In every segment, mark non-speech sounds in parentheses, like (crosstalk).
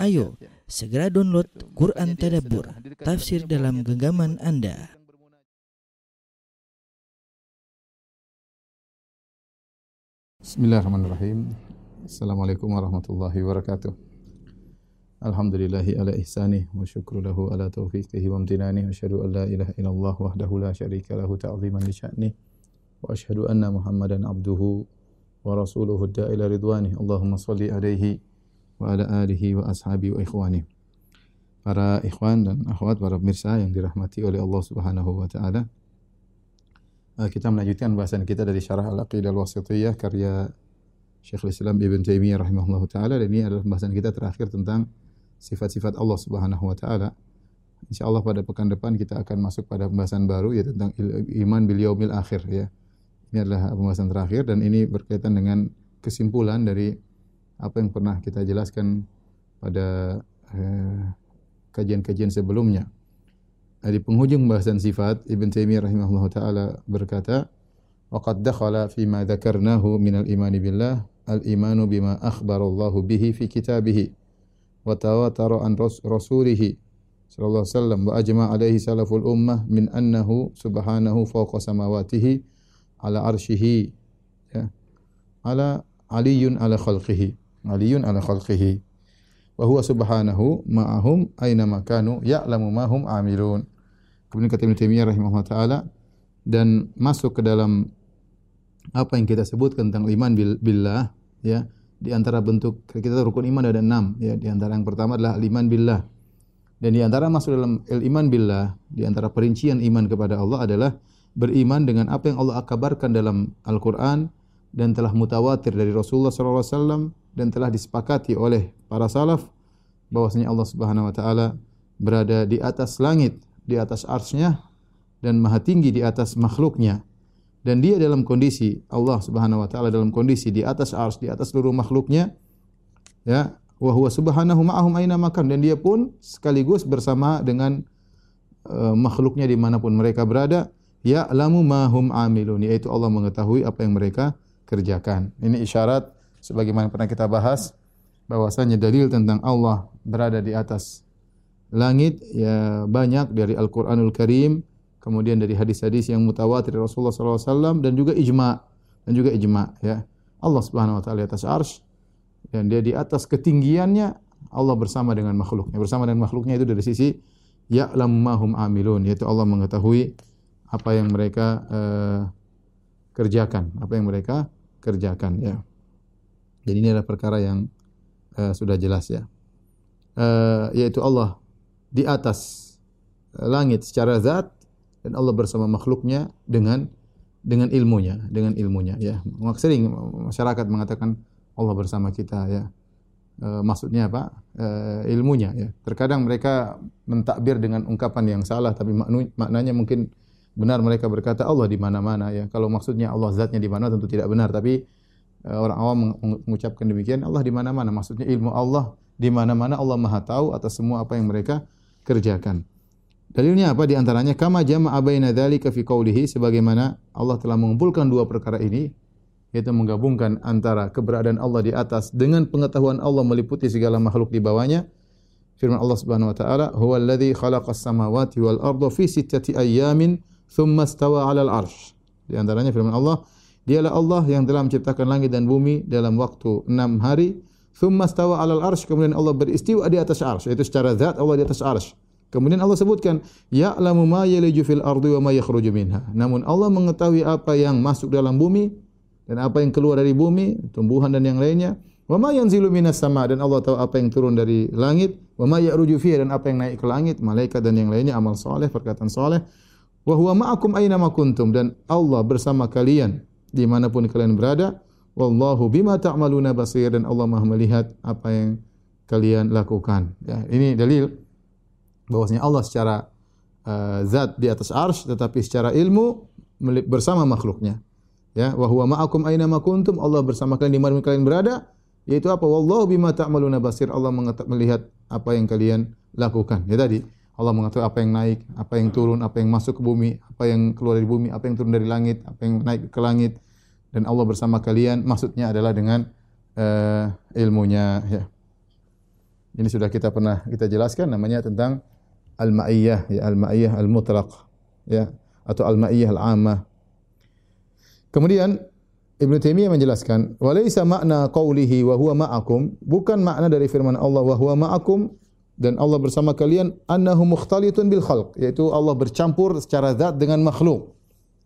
Ayo, segera download Quran Tadabbur, tafsir dalam genggaman Anda. Bismillahirrahmanirrahim. Assalamualaikum warahmatullahi wabarakatuh. Alhamdulillahi ala ihsani wa syukru lahu ala taufiqihi wa amtinani wa syahadu an la ilaha illallah wahdahu la syarika lahu ta'ziman li sya'ni wa asyhadu anna muhammadan abduhu wa rasuluhu da'ila ridwani Allahumma salli alaihi wa ala alihi wa ashabi wa ikhwani. Para ikhwan dan akhwat, para pemirsa yang dirahmati oleh Allah Subhanahu wa taala. Eh, kita melanjutkan bahasan kita dari Syarah Al-Aqidah Al-Wasithiyah karya Syekhul Islam Ibn Taimiyah rahimahullahu taala dan ini adalah bahasan kita terakhir tentang sifat-sifat Allah Subhanahu wa taala. Insyaallah pada pekan depan kita akan masuk pada pembahasan baru yaitu tentang iman bil yaumil akhir ya. Ini adalah pembahasan terakhir dan ini berkaitan dengan kesimpulan dari apa yang pernah kita jelaskan pada eh, kajian-kajian eh, sebelumnya. Di penghujung bahasan sifat Ibn Taimiyah rahimahullah taala berkata, "Waqad dakhala fi ma dzakarnahu min al-iman billah al-imanu bima akhbara Allah bihi fi kitabih wa tawatara an rasulih sallallahu alaihi wasallam wa ajma' alaihi salaful ummah min annahu subhanahu fawqa samawatihi ala arsyihi ya ala aliyun ala khalqihi aliyun ala khalqihi. Wa huwa subhanahu ma'ahum aina makanu ya'lamu ma hum amilun. Kemudian kata Ibnu Taimiyah rahimahullah taala dan masuk ke dalam apa yang kita sebutkan tentang iman billah ya di antara bentuk kita rukun iman ada enam ya di antara yang pertama adalah iman billah. Dan di antara masuk dalam iman billah di antara perincian iman kepada Allah adalah beriman dengan apa yang Allah kabarkan dalam Al-Qur'an dan telah mutawatir dari Rasulullah sallallahu alaihi wasallam dan telah disepakati oleh para salaf bahwasanya Allah Subhanahu wa taala berada di atas langit, di atas arsy-Nya dan maha tinggi di atas makhluknya. Dan dia dalam kondisi Allah Subhanahu wa taala dalam kondisi di atas arsy, di atas seluruh makhluknya. Ya, wa huwa subhanahu ma'ahum aina makan dan dia pun sekaligus bersama dengan uh, makhluknya dimanapun mereka berada. Ya lamu mahum amilun yaitu Allah mengetahui apa yang mereka kerjakan. Ini isyarat sebagaimana pernah kita bahas bahwasanya dalil tentang Allah berada di atas langit ya banyak dari Al-Qur'anul Karim, kemudian dari hadis-hadis yang mutawatir Rasulullah sallallahu alaihi wasallam dan juga ijma' dan juga ijma' ya. Allah Subhanahu wa taala atas arsy dan dia di atas ketinggiannya Allah bersama dengan makhluknya. Bersama dengan makhluknya itu dari sisi ya'lam mahum amilun yaitu Allah mengetahui apa yang mereka uh, kerjakan, apa yang mereka kerjakan ya. Jadi ini adalah perkara yang uh, sudah jelas ya. Uh, yaitu Allah di atas uh, langit secara zat dan Allah bersama makhluknya dengan dengan ilmunya, dengan ilmunya ya. Sering masyarakat mengatakan Allah bersama kita ya. E, maksudnya apa? E, ilmunya ya. Terkadang mereka mentakbir dengan ungkapan yang salah tapi maknanya mungkin benar mereka berkata Allah di mana-mana ya. Kalau maksudnya Allah zatnya di mana tentu tidak benar tapi orang awam mengucapkan demikian Allah di mana-mana. Maksudnya ilmu Allah di mana-mana Allah Maha tahu atas semua apa yang mereka kerjakan. Dalilnya apa di antaranya kama jama'a baina dzalika fi qoulihi sebagaimana Allah telah mengumpulkan dua perkara ini yaitu menggabungkan antara keberadaan Allah di atas dengan pengetahuan Allah meliputi segala makhluk di bawahnya firman Allah Subhanahu wa taala huwallazi khalaqas samawati wal arda fi sittati ayyamin thumma stawa 'alal arsh. Di antaranya firman Allah, dialah Allah yang telah menciptakan langit dan bumi dalam waktu enam hari. Thumma stawa 'alal arsh, kemudian Allah beristiwa di atas arsh, yaitu secara zat Allah di atas arsh. Kemudian Allah sebutkan, ya'lamu ma yaliju fil ardi wa ma yakhruju minha. Namun Allah mengetahui apa yang masuk dalam bumi dan apa yang keluar dari bumi, tumbuhan dan yang lainnya. Wa ma yanzilu minas sama dan Allah tahu apa yang turun dari langit, wa ma ya'ruju fiha dan apa yang naik ke langit, malaikat dan yang lainnya amal saleh, perkataan saleh wa huwa ma'akum aina ma kuntum dan Allah bersama kalian di mana pun kalian berada wallahu bima ta'maluna basir dan Allah Maha melihat apa yang kalian lakukan. Ya ini dalil bahwasanya Allah secara uh, zat di atas arsy tetapi secara ilmu bersama makhluknya. Ya wa huwa ma'akum aina ma kuntum Allah bersama kalian di mana kalian berada yaitu apa? Wallahu bima ta'maluna basir Allah melihat apa yang kalian lakukan. Ya tadi Allah mengetahui apa yang naik, apa yang turun, apa yang masuk ke bumi, apa yang keluar dari bumi, apa yang turun dari langit, apa yang naik ke langit. Dan Allah bersama kalian, maksudnya adalah dengan uh, ilmunya. Ya. Ini sudah kita pernah kita jelaskan namanya tentang al-ma'iyah ya al-ma'iyah al-mutlaq ya atau al-ma'iyah al-ammah. Kemudian Ibn Taimiyah menjelaskan, "Walaysa makna qawlihi wa huwa ma'akum" bukan makna dari firman Allah wa huwa ma'akum dan Allah bersama kalian annahu mukhtalitun bil khalq yaitu Allah bercampur secara zat dengan makhluk.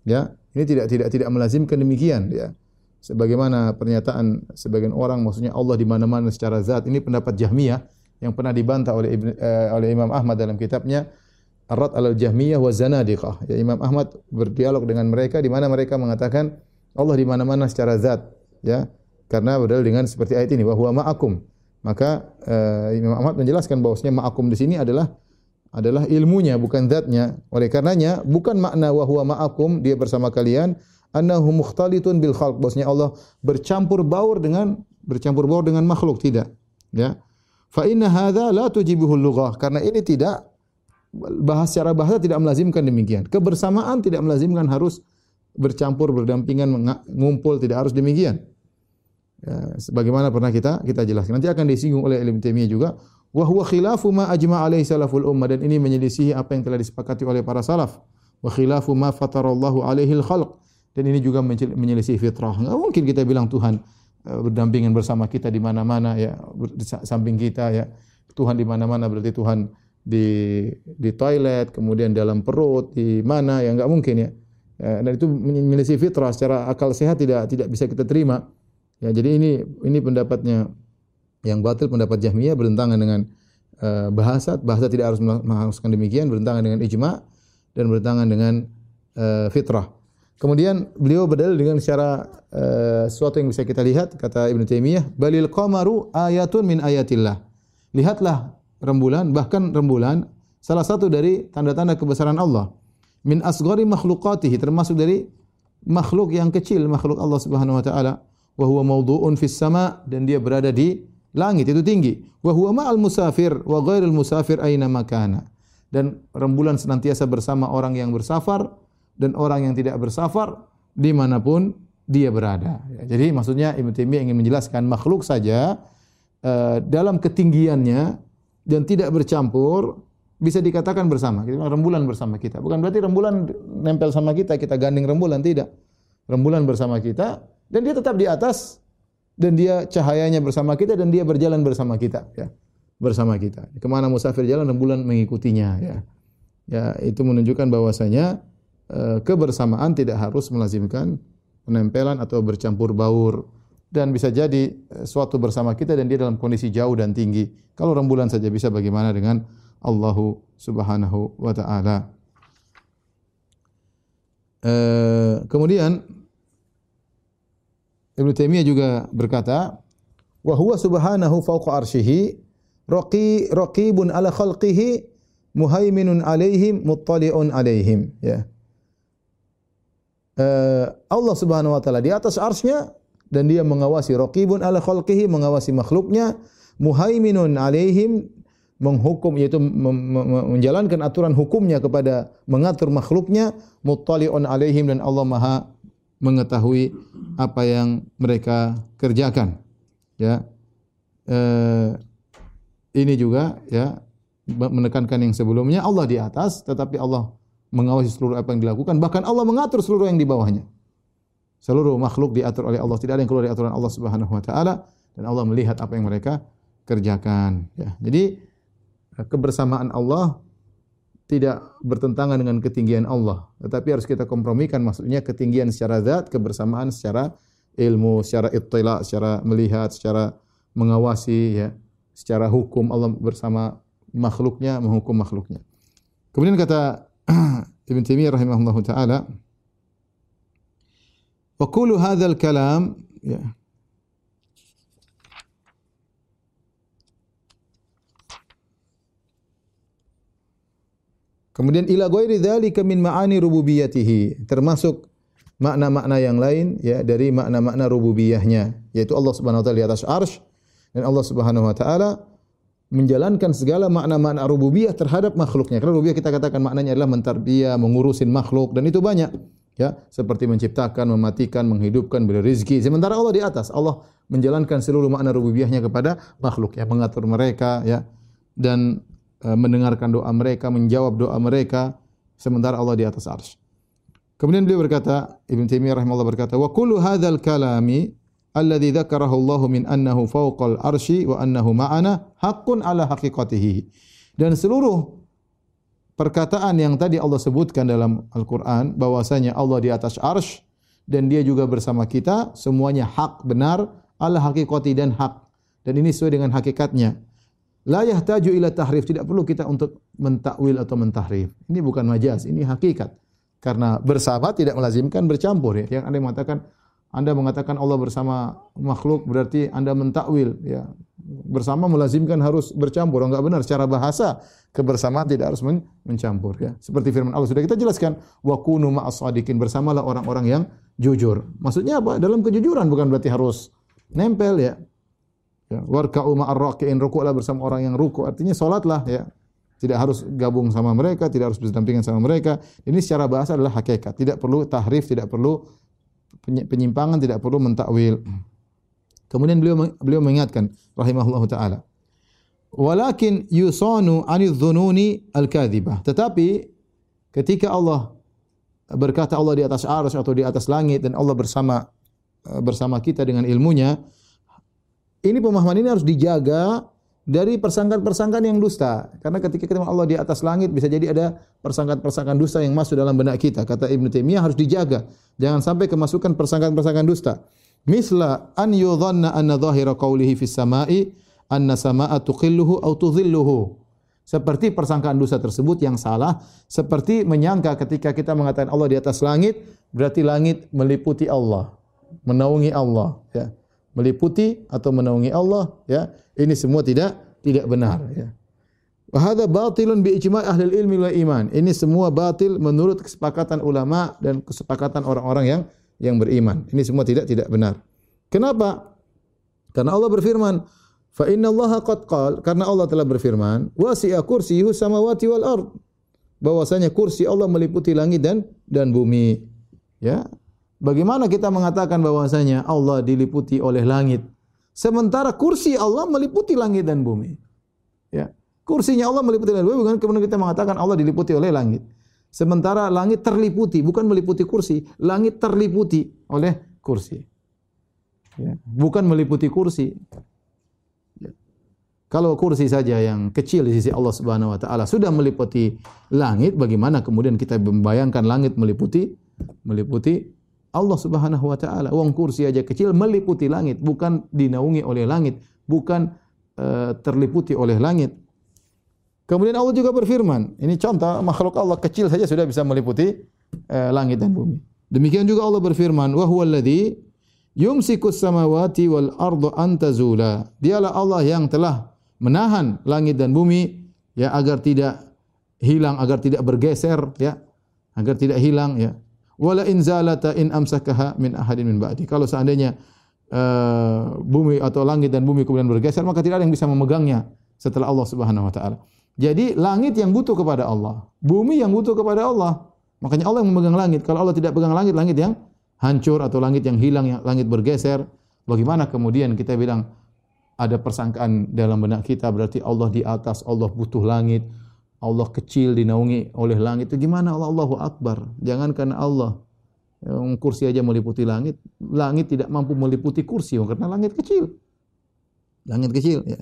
Ya, ini tidak tidak tidak melazimkan demikian ya. Sebagaimana pernyataan sebagian orang maksudnya Allah di mana-mana secara zat ini pendapat Jahmiyah yang pernah dibantah oleh Ibn, uh, oleh Imam Ahmad dalam kitabnya Ar-Rad al-Jahmiyah wa Zanadiqah. Ya Imam Ahmad berdialog dengan mereka di mana mereka mengatakan Allah di mana-mana secara zat, ya. Karena berdalil dengan seperti ayat ini, bahwa ma'akum. Maka uh, Imam Ahmad menjelaskan bahwasanya ma'akum di sini adalah adalah ilmunya bukan zatnya. Oleh karenanya bukan makna wa huwa ma'akum dia bersama kalian annahu mukhtalitun bil khalq bahwasanya Allah bercampur baur dengan bercampur baur dengan makhluk tidak. Ya. Fa inna hadza la tujibuhu lughah karena ini tidak bahas secara bahasa tidak melazimkan demikian. Kebersamaan tidak melazimkan harus bercampur berdampingan mengumpul tidak harus demikian. Ya, sebagaimana pernah kita kita jelaskan. Nanti akan disinggung oleh Ibnu Taimiyah juga wa huwa khilafu ma ajma alaihi salaful ummah dan ini menyelisihi apa yang telah disepakati oleh para salaf. Wa khilafu ma fatarallahu alaihi al-khalq dan ini juga menyelisihi fitrah. Enggak mungkin kita bilang Tuhan eh, berdampingan bersama kita di mana-mana ya di samping kita ya. Tuhan di mana-mana berarti Tuhan di di toilet, kemudian dalam perut, di mana ya enggak mungkin ya. Ya, dan itu menyelisih fitrah secara akal sehat tidak tidak bisa kita terima. Ya, jadi ini ini pendapatnya. Yang batil pendapat Jahmiyah bertentangan dengan uh, bahasa bahasa tidak harus mengharuskan demikian. Bertentangan dengan ijma dan bertentangan dengan uh, fitrah. Kemudian beliau berdalil dengan secara uh, sesuatu yang bisa kita lihat kata Ibn Taimiyah balil qamaru ayatun min ayatillah. Lihatlah rembulan bahkan rembulan salah satu dari tanda-tanda kebesaran Allah. Min asghari makhluqatihi termasuk dari makhluk yang kecil makhluk Allah Subhanahu wa taala wa huwa mawdu'un fis sama dan dia berada di langit itu tinggi wa huwa ma'al musafir wa ghairil musafir aina makana dan rembulan senantiasa bersama orang yang bersafar dan orang yang tidak bersafar dimanapun dia berada. Ya, jadi maksudnya Ibn Taimiyah ingin menjelaskan makhluk saja uh, dalam ketinggiannya dan tidak bercampur bisa dikatakan bersama. Kita rembulan bersama kita. Bukan berarti rembulan nempel sama kita, kita gandeng rembulan tidak. Rembulan bersama kita dan dia tetap di atas dan dia cahayanya bersama kita dan dia berjalan bersama kita ya. Bersama kita. Ke mana musafir jalan rembulan mengikutinya ya. Ya, itu menunjukkan bahwasanya e, kebersamaan tidak harus melazimkan penempelan atau bercampur baur dan bisa jadi e, suatu bersama kita dan dia dalam kondisi jauh dan tinggi. Kalau rembulan saja bisa bagaimana dengan Allah Subhanahu wa taala. Uh, kemudian Ibnu Taimiyah juga berkata, "Wa huwa subhanahu fawqa arsyihi, raqi raqibun ala khalqihi, muhaiminun alaihim, muttali'un alaihim." Ya. Uh, Allah Subhanahu wa taala di atas arsy-Nya dan dia mengawasi raqibun ala khalqihi, mengawasi makhluknya, muhaiminun alaihim menghukum yaitu menjalankan aturan hukumnya kepada mengatur makhluknya muttali'un alaihim dan Allah Maha mengetahui apa yang mereka kerjakan ya. Eh, ini juga ya menekankan yang sebelumnya Allah di atas tetapi Allah mengawasi seluruh apa yang dilakukan. Bahkan Allah mengatur seluruh yang di bawahnya. Seluruh makhluk diatur oleh Allah. Tidak ada yang keluar dari aturan Allah Subhanahu wa taala. Dan Allah melihat apa yang mereka kerjakan ya. Jadi kebersamaan Allah tidak bertentangan dengan ketinggian Allah, tetapi harus kita kompromikan maksudnya ketinggian secara zat, kebersamaan secara ilmu, secara ittila, secara melihat, secara mengawasi ya, secara hukum Allah bersama makhluknya menghukum makhluknya. Kemudian kata (clears throat) Ibn Taimiyah rahimahullahu taala wa kullu hadzal kalam ya Kemudian ila ghairi dzalika min ma'ani rububiyyatihi termasuk makna-makna yang lain ya dari makna-makna rububiyahnya yaitu Allah Subhanahu wa taala di atas arsy dan Allah Subhanahu wa taala menjalankan segala makna-makna rububiyah terhadap makhluknya. Karena rububiyah kita katakan maknanya adalah mentarbiyah, mengurusin makhluk dan itu banyak. ya seperti menciptakan, mematikan, menghidupkan, beri rezeki. Sementara Allah di atas, Allah menjalankan seluruh makna rububiyahnya kepada makhluk, ya mengatur mereka, ya dan mendengarkan doa mereka, menjawab doa mereka. Sementara Allah di atas arsy. Kemudian beliau berkata, Ibn Taimiyah rahimahullah berkata, wa kullu hadzal kalami alladhi dzakarahu Allah min annahu fawqal arsy wa annahu ma'ana haqqun ala haqiqatihi. Dan seluruh perkataan yang tadi Allah sebutkan dalam Al-Quran bahwasanya Allah di atas arsh dan dia juga bersama kita semuanya hak benar ala hakikati dan hak dan ini sesuai dengan hakikatnya la yahtaju ila tahrif tidak perlu kita untuk mentakwil atau mentahrif ini bukan majaz ini hakikat karena bersama tidak melazimkan bercampur ya yang yang mengatakan anda mengatakan Allah bersama makhluk berarti anda mentakwil ya bersama melazimkan harus bercampur. Enggak benar secara bahasa kebersamaan tidak harus mencampur ya. Seperti firman Allah sudah kita jelaskan wa kunu ma'as sadiqin bersamalah orang-orang yang jujur. Maksudnya apa? Dalam kejujuran bukan berarti harus nempel ya. Ya, warka'u ma'ar raki'in rukuklah bersama orang yang rukuk. Artinya salatlah ya. Tidak harus gabung sama mereka, tidak harus berdampingan sama mereka. Ini secara bahasa adalah hakikat. Tidak perlu tahrif, tidak perlu penyimpangan, tidak perlu mentakwil. Kemudian beliau beliau mengingatkan rahimahullah taala. Walakin yusanu anil dhununi al-kadhibah. Tetapi ketika Allah berkata Allah di atas arsy atau di atas langit dan Allah bersama bersama kita dengan ilmunya, ini pemahaman ini harus dijaga dari persangkaan-persangkaan yang dusta. Karena ketika kita Allah di atas langit bisa jadi ada persangkaan-persangkaan dusta yang masuk dalam benak kita. Kata Ibn Taimiyah harus dijaga. Jangan sampai kemasukan persangkaan-persangkaan dusta. Misla an yudhanna anna dhahira qawlihi fis sama'i anna sama'a tuqilluhu aw tudhilluhu. Seperti persangkaan dosa tersebut yang salah, seperti menyangka ketika kita mengatakan Allah di atas langit, berarti langit meliputi Allah, menaungi Allah, ya. Meliputi atau menaungi Allah, ya. Ini semua tidak tidak benar, ya. Wa batilun bi ijma' ahli ilmi wal iman. Ini semua batil menurut kesepakatan ulama dan kesepakatan orang-orang yang yang beriman. Ini semua tidak tidak benar. Kenapa? Karena Allah berfirman, "Fa inna Allah qad qal," karena Allah telah berfirman, "Wasi'a kursiyyuhu samawati wal ard." Bahwasanya kursi Allah meliputi langit dan dan bumi. Ya. Bagaimana kita mengatakan bahwasanya Allah diliputi oleh langit sementara kursi Allah meliputi langit dan bumi? Ya. Kursinya Allah meliputi langit dan bumi, bukan kemudian kita mengatakan Allah diliputi oleh langit. Sementara langit terliputi, bukan meliputi kursi, langit terliputi oleh kursi. Ya. Bukan meliputi kursi. Ya. Kalau kursi saja yang kecil di sisi Allah Subhanahu wa taala sudah meliputi langit, bagaimana kemudian kita membayangkan langit meliputi meliputi Allah Subhanahu wa taala? Wong kursi aja kecil meliputi langit, bukan dinaungi oleh langit, bukan uh, terliputi oleh langit. Kemudian Allah juga berfirman, ini contoh makhluk Allah kecil saja sudah bisa meliputi eh, langit dan bumi. Demikian juga Allah berfirman, wa huwa alladhi yumsikus samawati wal ardu an tazula. Dialah Allah yang telah menahan langit dan bumi ya agar tidak hilang, agar tidak bergeser ya, agar tidak hilang ya. Wala in zalata in amsakaha min ahadin min ba'di. Kalau seandainya uh, bumi atau langit dan bumi kemudian bergeser, maka tidak ada yang bisa memegangnya setelah Allah Subhanahu wa taala. Jadi langit yang butuh kepada Allah, bumi yang butuh kepada Allah. Makanya Allah yang memegang langit. Kalau Allah tidak pegang langit, langit yang hancur atau langit yang hilang, yang langit bergeser. Bagaimana kemudian kita bilang ada persangkaan dalam benak kita berarti Allah di atas, Allah butuh langit, Allah kecil dinaungi oleh langit. Itu gimana Allah Allahu Akbar? Jangan karena Allah yang kursi aja meliputi langit, langit tidak mampu meliputi kursi karena langit kecil. Langit kecil ya.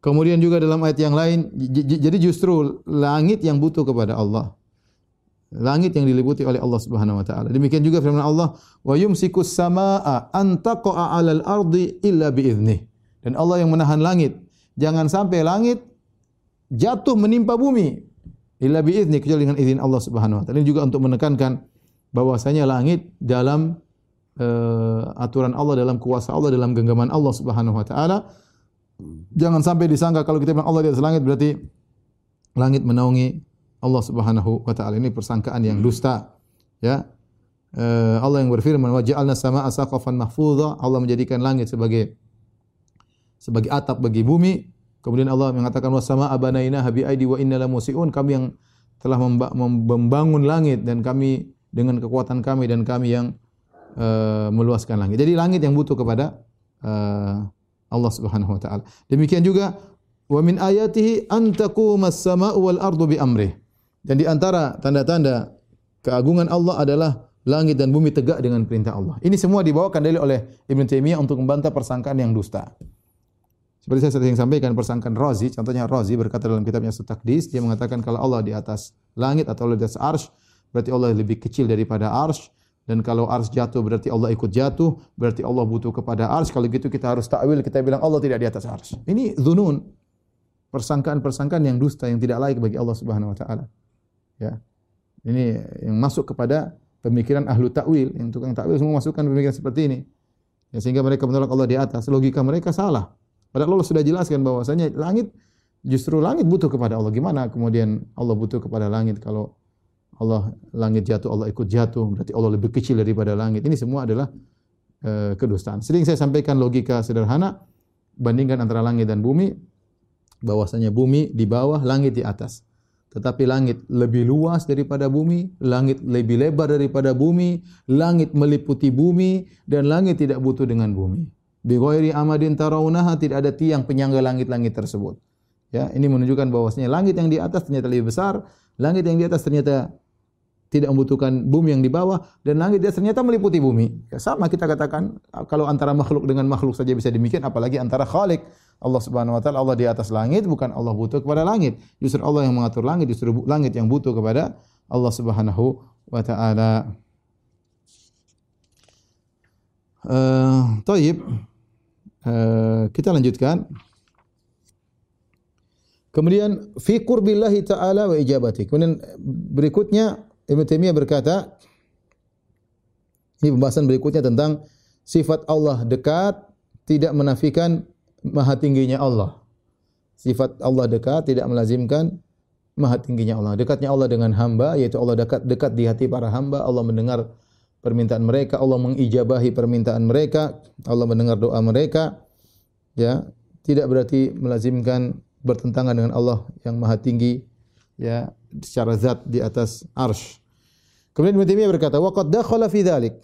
Kemudian juga dalam ayat yang lain, jadi justru langit yang butuh kepada Allah. Langit yang diliputi oleh Allah Subhanahu wa taala. Demikian juga firman Allah, "Wa yumsikus samaa'a an taqa'a 'alal ardi illa bi Dan Allah yang menahan langit, jangan sampai langit jatuh menimpa bumi illa bi kecuali dengan izin Allah Subhanahu wa taala. Ini juga untuk menekankan bahwasanya langit dalam uh, aturan Allah dalam kuasa Allah dalam genggaman Allah Subhanahu wa taala Jangan sampai disangka kalau kita bilang Allah di atas langit berarti langit menaungi Allah Subhanahu wa taala. Ini persangkaan yang dusta. Ya. Uh, Allah yang berfirman wa ja'alna samaa'a saqafan mahfudha. Allah menjadikan langit sebagai sebagai atap bagi bumi. Kemudian Allah mengatakan wa samaa'a banainaha bi aidi wa inna lamusiun. Kami yang telah membangun langit dan kami dengan kekuatan kami dan kami yang uh, meluaskan langit. Jadi langit yang butuh kepada uh, Allah Subhanahu wa taala. Demikian juga wa min ayatihi an taqumas sama'u wal ardu bi amrih. Dan di antara tanda-tanda keagungan Allah adalah langit dan bumi tegak dengan perintah Allah. Ini semua dibawakan dalil oleh Ibn Taimiyah untuk membantah persangkaan yang dusta. Seperti saya sering sampaikan persangkaan Razi, contohnya Razi berkata dalam kitabnya Sutakdis, dia mengatakan kalau Allah di atas langit atau Allah di atas arsh, berarti Allah lebih kecil daripada arsh, dan kalau arsh jatuh berarti Allah ikut jatuh, berarti Allah butuh kepada arsh, kalau gitu kita harus takwil, kita bilang Allah tidak di atas arsh. Ini zunun, persangkaan-persangkaan yang dusta, yang tidak layak bagi Allah subhanahu wa ta'ala. Ya. Ini yang masuk kepada pemikiran ahlu takwil, yang tukang takwil semua masukkan pemikiran seperti ini. Ya, sehingga mereka menolak Allah di atas. Logika mereka salah. Padahal Allah sudah jelaskan bahwasanya langit justru langit butuh kepada Allah. Gimana kemudian Allah butuh kepada langit kalau Allah langit jatuh Allah ikut jatuh berarti Allah lebih kecil daripada langit. Ini semua adalah uh, kedustaan. Sering saya sampaikan logika sederhana bandingkan antara langit dan bumi bahwasanya bumi di bawah langit di atas. Tetapi langit lebih luas daripada bumi, langit lebih lebar daripada bumi, langit meliputi bumi dan langit tidak butuh dengan bumi bi ghairi amadin tarawunaha tidak ada tiang penyangga langit-langit tersebut. Ya, ini menunjukkan bahwasanya langit yang di atas ternyata lebih besar, langit yang di atas ternyata tidak membutuhkan bumi yang di bawah dan langit di atas ternyata meliputi bumi. Ya, sama kita katakan kalau antara makhluk dengan makhluk saja bisa demikian apalagi antara Khalik Allah Subhanahu wa taala Allah di atas langit bukan Allah butuh kepada langit. Justru Allah yang mengatur langit, justru langit yang butuh kepada Allah Subhanahu wa taala. Eh, uh. Eh, kita lanjutkan. Kemudian fi qurbillahi ta'ala wa ijabati. Kemudian berikutnya Ibn Taimiyah berkata ini pembahasan berikutnya tentang sifat Allah dekat tidak menafikan maha tingginya Allah. Sifat Allah dekat tidak melazimkan maha tingginya Allah. Dekatnya Allah dengan hamba yaitu Allah dekat dekat di hati para hamba, Allah mendengar permintaan mereka, Allah mengijabahi permintaan mereka, Allah mendengar doa mereka. Ya, tidak berarti melazimkan bertentangan dengan Allah yang Maha Tinggi ya secara zat di atas arsy. Kemudian Ibnu Taimiyah berkata, "Wa qad dakhala fi dzalik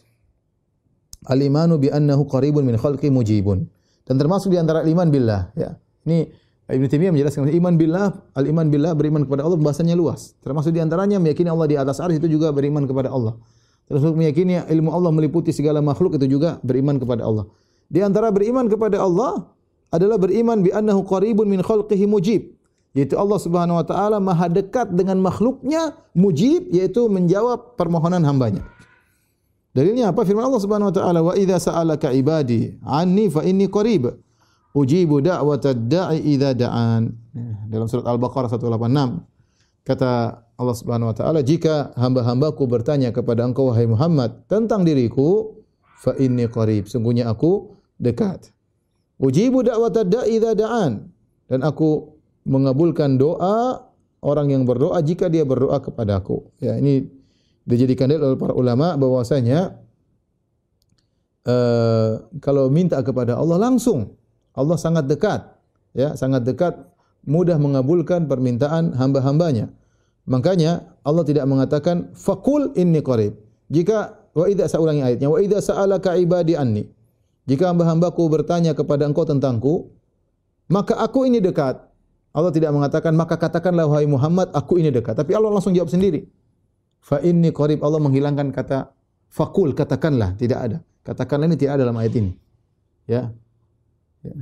al-imanu bi annahu qaribun min khalqi mujibun." Dan termasuk di antara iman billah, ya. Ini Ibnu Taimiyah menjelaskan iman billah, al-iman billah beriman kepada Allah bahasanya luas. Termasuk di antaranya meyakini Allah di atas arsy itu juga beriman kepada Allah. Termasuk meyakini ilmu Allah meliputi segala makhluk itu juga beriman kepada Allah. Di antara beriman kepada Allah adalah beriman bi annahu qaribun min khalqihi mujib. Yaitu Allah Subhanahu wa taala maha dekat dengan makhluknya mujib yaitu menjawab permohonan hambanya. Dalilnya apa? Firman Allah Subhanahu wa taala wa idza sa'alaka ibadi anni fa inni qarib ujibu da'watad da'i idza da'an. Dalam surat Al-Baqarah 186 kata Allah Subhanahu wa taala jika hamba-hambaku bertanya kepada engkau wahai Muhammad tentang diriku fa inni qarib sungguhnya aku dekat. Ujibu da'watad da'i da'an. Dan aku mengabulkan doa orang yang berdoa jika dia berdoa kepadaku ya ini dijadikan dalil oleh para ulama bahwasanya uh, kalau minta kepada Allah langsung Allah sangat dekat. Ya sangat dekat mudah mengabulkan permintaan hamba-hambanya. Makanya Allah tidak mengatakan fakul inni qarib. Jika wa idza saya ulangi ayatnya wa idza sa'alaka ibadi anni. Jika hamba-hambaku bertanya kepada engkau tentangku, maka aku ini dekat. Allah tidak mengatakan maka katakanlah wahai Muhammad aku ini dekat, tapi Allah langsung jawab sendiri. Fa inni qarib Allah menghilangkan kata fakul katakanlah tidak ada. Katakanlah ini tidak ada dalam ayat ini. Ya. ya.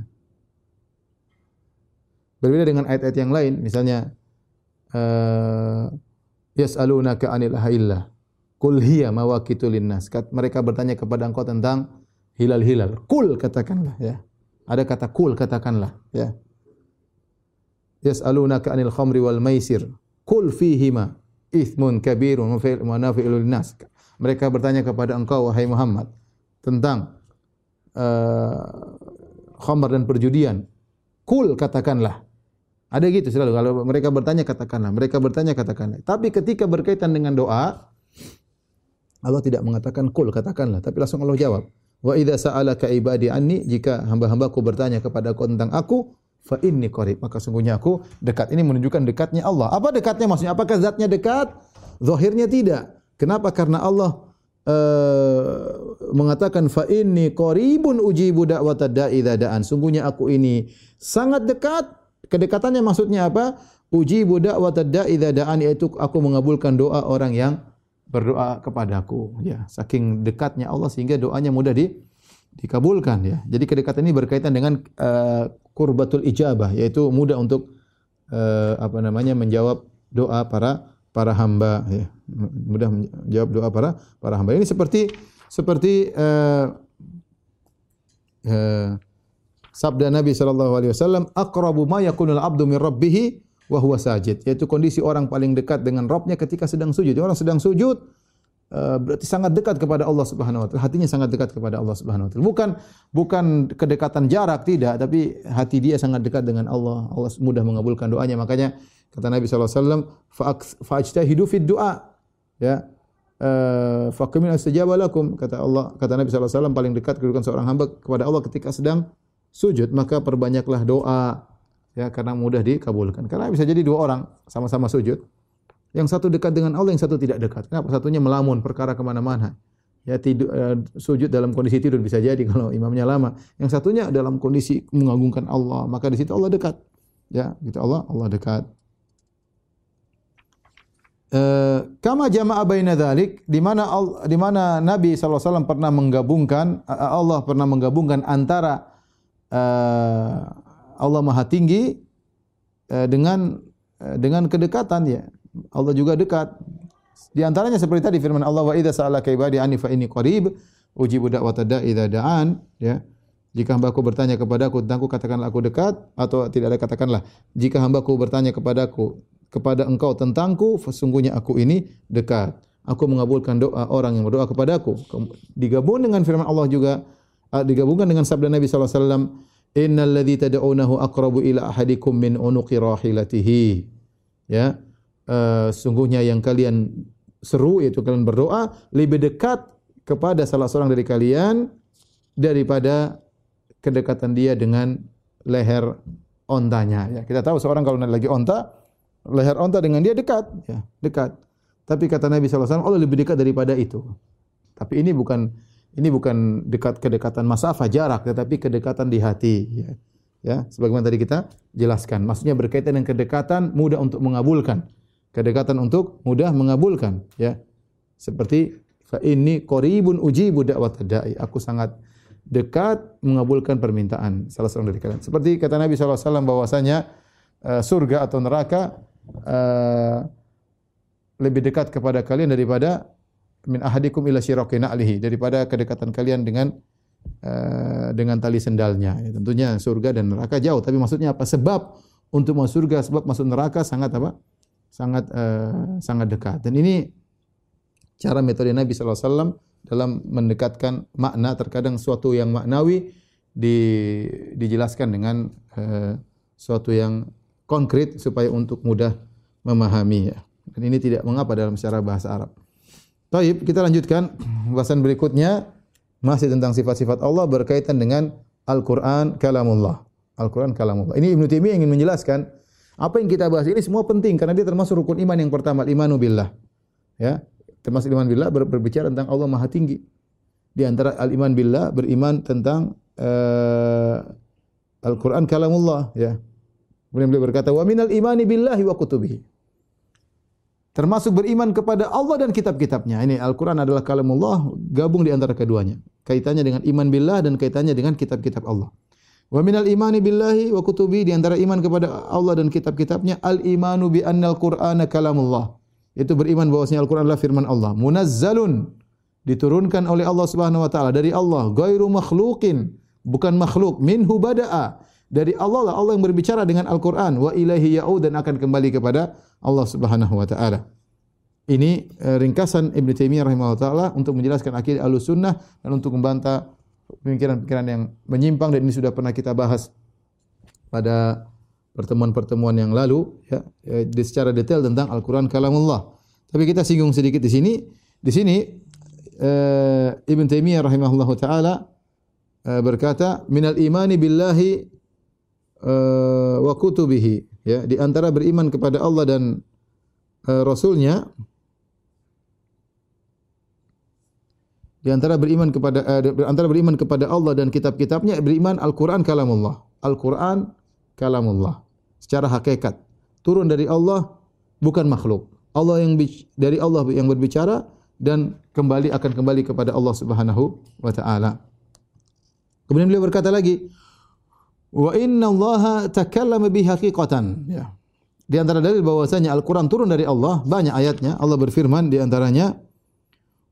Berbeda dengan ayat-ayat yang lain, misalnya uh, yas'alunaka 'anil ahillah. Qul hiya mawaqitu linnas. Mereka bertanya kepada engkau tentang hilal-hilal. Kul katakanlah ya. Ada kata kul katakanlah ya. Yas'alunaka 'anil khamri wal maisir. Qul fihima ithmun kabirun wa nafi'ul linnas. Mereka bertanya kepada engkau wahai Muhammad tentang uh, khamr dan perjudian. Kul katakanlah ada gitu selalu kalau mereka bertanya katakanlah, mereka bertanya katakanlah. Tapi ketika berkaitan dengan doa Allah tidak mengatakan kul katakanlah, tapi langsung Allah jawab. Wa idza sa'alaka ibadi anni jika hamba-hambaku bertanya kepada aku tentang aku fa inni qarib maka sungguhnya aku dekat. Ini menunjukkan dekatnya Allah. Apa dekatnya maksudnya? Apakah zatnya dekat? Zahirnya tidak. Kenapa? Karena Allah uh, mengatakan fa inni qaribun ujibu da'watad da'i da'an. Sungguhnya aku ini sangat dekat. Kedekatannya maksudnya apa? Ujibu da'watad da'i da'an yaitu aku mengabulkan doa orang yang berdoa kepadaku. Ya, saking dekatnya Allah sehingga doanya mudah di dikabulkan ya. Jadi kedekatan ini berkaitan dengan uh, kurbatul ijabah yaitu mudah untuk uh, apa namanya menjawab doa para para hamba ya mudah menjawab doa para para hamba ini seperti seperti uh, uh, sabda Nabi sallallahu alaihi wasallam aqrabu ma yakunul abdu min rabbih wa huwa sajid. Yaitu kondisi orang paling dekat dengan Rabbnya ketika sedang sujud. Orang sedang sujud uh, berarti sangat dekat kepada Allah Subhanahu wa taala. Hatinya sangat dekat kepada Allah Subhanahu wa taala. Bukan bukan kedekatan jarak tidak. Tapi hati dia sangat dekat dengan Allah. Allah mudah mengabulkan doanya. Makanya kata Nabi sallallahu alaihi wasallam fa'ajtahidu fid du'a. Ya. Uh, faqimil astajaba lakum. Kata Allah kata Nabi sallallahu alaihi wasallam paling dekat kedudukan seorang hamba kepada Allah ketika sedang sujud maka perbanyaklah doa. Ya karena mudah dikabulkan. Karena bisa jadi dua orang sama-sama sujud. Yang satu dekat dengan Allah yang satu tidak dekat. Kenapa? Satunya melamun perkara kemana mana ya tidur uh, sujud dalam kondisi tidur bisa jadi kalau imamnya lama. Yang satunya dalam kondisi mengagungkan Allah maka di situ Allah dekat. Ya gitu. Allah Allah dekat. Eh, kama jama'a baina dzalik di mana di mana Nabi sallallahu alaihi wasallam pernah menggabungkan Allah pernah menggabungkan antara uh, Allah Maha Tinggi uh, dengan uh, dengan kedekatan ya. Allah juga dekat. Di antaranya seperti tadi firman Allah wa idza sa'alaka ibadi anni fa inni qarib ujibu da'watad da'i idza da'an ya. Jika hambaku bertanya kepadaku tentangku katakanlah aku dekat atau tidak ada katakanlah jika hambaku bertanya kepadaku kepada engkau tentangku, sesungguhnya aku ini dekat. Aku mengabulkan doa orang yang berdoa kepadaku. Digabung dengan firman Allah juga, digabungkan dengan sabda Nabi wasallam, "Innal ladzi tad'unahu aqrabu ila ahadikum min unuqi rahilatihi." Ya. Uh, sungguhnya yang kalian seru yaitu kalian berdoa lebih dekat kepada salah seorang dari kalian daripada kedekatan dia dengan leher ontanya. Ya, kita tahu seorang kalau lagi onta, leher onta dengan dia dekat, ya, dekat. Tapi kata Nabi SAW, Allah lebih dekat daripada itu. Tapi ini bukan ini bukan dekat kedekatan masafah jarak, tetapi kedekatan di hati. Ya. ya, sebagaimana tadi kita jelaskan. Maksudnya berkaitan dengan kedekatan mudah untuk mengabulkan. Kedekatan untuk mudah mengabulkan. Ya, seperti fa ini koribun uji budak watadai. Aku sangat dekat mengabulkan permintaan salah seorang dari kalian. Seperti kata Nabi SAW bahwasanya uh, surga atau neraka uh, lebih dekat kepada kalian daripada min ahadikum ila syiraqina alihi daripada kedekatan kalian dengan uh, dengan tali sendalnya ya, tentunya surga dan neraka jauh tapi maksudnya apa sebab untuk masuk surga sebab masuk neraka sangat apa sangat uh, sangat dekat dan ini cara metode Nabi sallallahu alaihi wasallam dalam mendekatkan makna terkadang suatu yang maknawi di, dijelaskan dengan uh, suatu yang konkret supaya untuk mudah memahami ya. Dan ini tidak mengapa dalam secara bahasa Arab. Baik, kita lanjutkan bahasan berikutnya masih tentang sifat-sifat Allah berkaitan dengan Al-Qur'an kalamullah. Al-Qur'an kalamullah. Ini Ibnu Taimiyah ingin menjelaskan apa yang kita bahas ini semua penting karena dia termasuk rukun iman yang pertama, imanu billah. Ya, termasuk iman billah ber berbicara tentang Allah Maha Tinggi. Di antara al-iman billah beriman tentang uh, Al-Qur'an kalamullah, ya. Kemudian beliau berkata, "Wa minal imani billahi wa kutubihi." Termasuk beriman kepada Allah dan kitab-kitabnya. Ini Al-Quran adalah kalamullah, gabung di antara keduanya. Kaitannya dengan iman billah dan kaitannya dengan kitab-kitab Allah. Wa minal imani billahi wa kutubi di antara iman kepada Allah dan kitab-kitabnya al-imanu bi annal Qur'ana kalamullah. Itu beriman bahwasanya Al-Qur'an adalah firman Allah. Munazzalun diturunkan oleh Allah Subhanahu wa taala dari Allah, ghairu makhluqin, bukan makhluk, minhu bada'a dari Allah lah Allah yang berbicara dengan Al-Quran wa ilahi ya'ud dan akan kembali kepada Allah Subhanahu wa taala. Ini uh, ringkasan Ibn Taimiyah rahimahullah taala untuk menjelaskan akidah Ahlussunnah dan untuk membantah pemikiran-pemikiran yang menyimpang dan ini sudah pernah kita bahas pada pertemuan-pertemuan yang lalu ya, di secara detail tentang Al-Qur'an kalamullah. Tapi kita singgung sedikit di sini. Di sini uh, Ibn Taimiyah rahimahullah taala berkata minal imani billahi uh, wa kutubihi ya di antara beriman kepada Allah dan uh, rasulnya Di antara beriman kepada uh, di antara beriman kepada Allah dan kitab-kitabnya beriman Al-Qur'an kalamullah. Al-Qur'an kalamullah. Secara hakikat turun dari Allah bukan makhluk. Allah yang dari Allah yang berbicara dan kembali akan kembali kepada Allah Subhanahu wa taala. Kemudian beliau berkata lagi, "Wa inna Allah takallama bi haqiqatan." Ya. Di antara dalil bahwasanya Al-Qur'an turun dari Allah, banyak ayatnya. Allah berfirman di antaranya,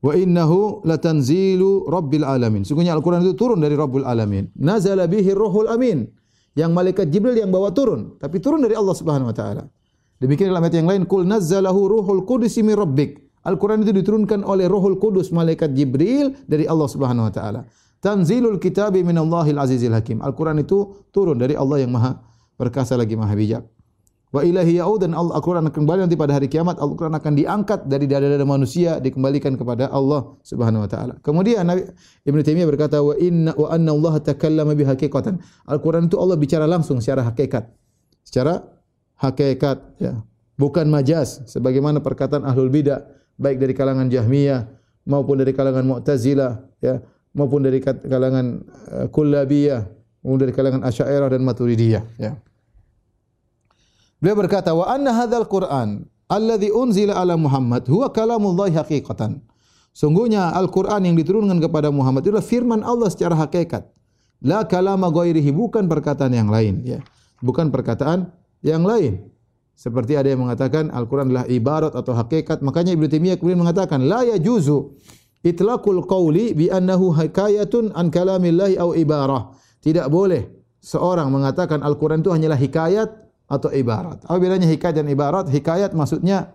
Wa innahu latanzilu rabbil alamin. Sungguhnya Al-Quran itu turun dari Rabbul Alamin. Nazala bihi ruhul amin. Yang malaikat Jibril yang bawa turun. Tapi turun dari Allah subhanahu wa ta'ala. Demikian dalam ayat yang lain. Kul nazzalahu ruhul kudus min rabbik. Al-Quran itu diturunkan oleh ruhul kudus malaikat Jibril dari Allah subhanahu wa ta'ala. Tanzilul kitabi min Allahil azizil hakim. Al-Quran itu turun dari Allah yang maha perkasa lagi maha bijak. Wa ilahi yaud dan Al-Quran akan kembali nanti pada hari kiamat Al-Quran akan diangkat dari dada-dada manusia dikembalikan kepada Allah Subhanahu wa taala. Kemudian Nabi Ibnu Taimiyah berkata wa inna wa anna Allah takallama bi haqiqatan. Al-Quran itu Allah bicara langsung secara hakikat. Secara hakikat ya. Bukan majaz sebagaimana perkataan ahlul bidah baik dari kalangan Jahmiyah maupun dari kalangan Mu'tazilah ya maupun dari kalangan uh, Kullabiyah maupun dari kalangan Asy'ariyah dan Maturidiyah ya. Beliau berkata, "Wa anna hadzal Qur'an alladhi unzila ala Muhammad huwa kalamullah haqiqatan." Sungguhnya Al-Qur'an yang diturunkan kepada Muhammad adalah firman Allah secara hakikat. La kalama ghairihi bukan perkataan yang lain, ya. Bukan perkataan yang lain. Seperti ada yang mengatakan Al-Quran adalah ibarat atau hakikat. Makanya Ibn Taimiyah kemudian mengatakan, La ya juzu itlaqul qawli bi annahu hikayatun an kalamillahi au ibarah. Tidak boleh seorang mengatakan Al-Quran itu hanyalah hikayat atau ibarat. Apa bedanya hikayat dan ibarat? Hikayat maksudnya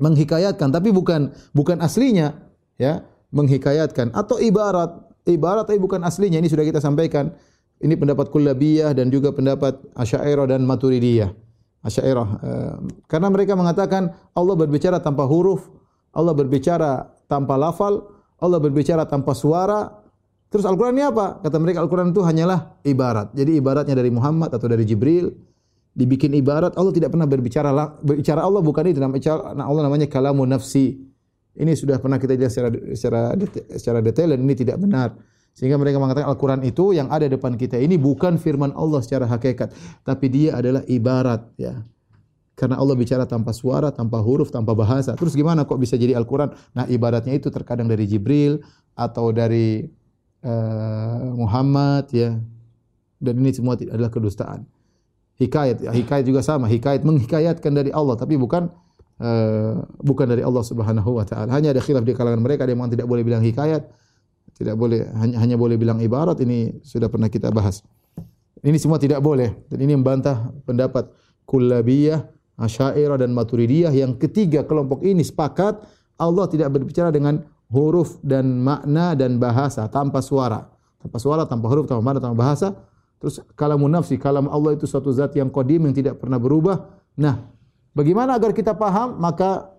menghikayatkan tapi bukan bukan aslinya ya, menghikayatkan atau ibarat. Ibarat tapi bukan aslinya. Ini sudah kita sampaikan. Ini pendapat Kullabiyah dan juga pendapat Asy'ariyah dan Maturidiyah. Asy'ariyah uh, karena mereka mengatakan Allah berbicara tanpa huruf, Allah berbicara tanpa lafal, Allah berbicara tanpa suara. Terus Al-Qur'an ini apa? Kata mereka Al-Qur'an itu hanyalah ibarat. Jadi ibaratnya dari Muhammad atau dari Jibril dibikin ibarat Allah tidak pernah berbicara berbicara Allah bukan itu nama Allah namanya kalamun nafsi ini sudah pernah kita jelaskan secara secara secara detail dan ini tidak benar sehingga mereka mengatakan Al-Quran itu yang ada depan kita ini bukan firman Allah secara hakikat tapi dia adalah ibarat ya karena Allah bicara tanpa suara tanpa huruf tanpa bahasa. Terus gimana kok bisa jadi Al-Quran? Nah ibaratnya itu terkadang dari Jibril atau dari uh, Muhammad ya. Dan ini semua adalah kedustaan. Hikayat hikayat juga sama. Hikayat menghikayatkan dari Allah tapi bukan uh, bukan dari Allah Subhanahu wa taala. Hanya ada khilaf di kalangan mereka. Ada yang tidak boleh bilang hikayat tidak boleh hanya hanya boleh bilang ibarat. Ini sudah pernah kita bahas. Ini semua tidak boleh. Dan ini membantah pendapat kullabiyah asy'ariyah dan maturidiyah yang ketiga kelompok ini sepakat Allah tidak berbicara dengan huruf dan makna dan bahasa tanpa suara tanpa suara tanpa huruf tanpa makna tanpa bahasa Terus kalamun nafsi, kalam Allah itu suatu zat yang qadim yang tidak pernah berubah. Nah, bagaimana agar kita paham? Maka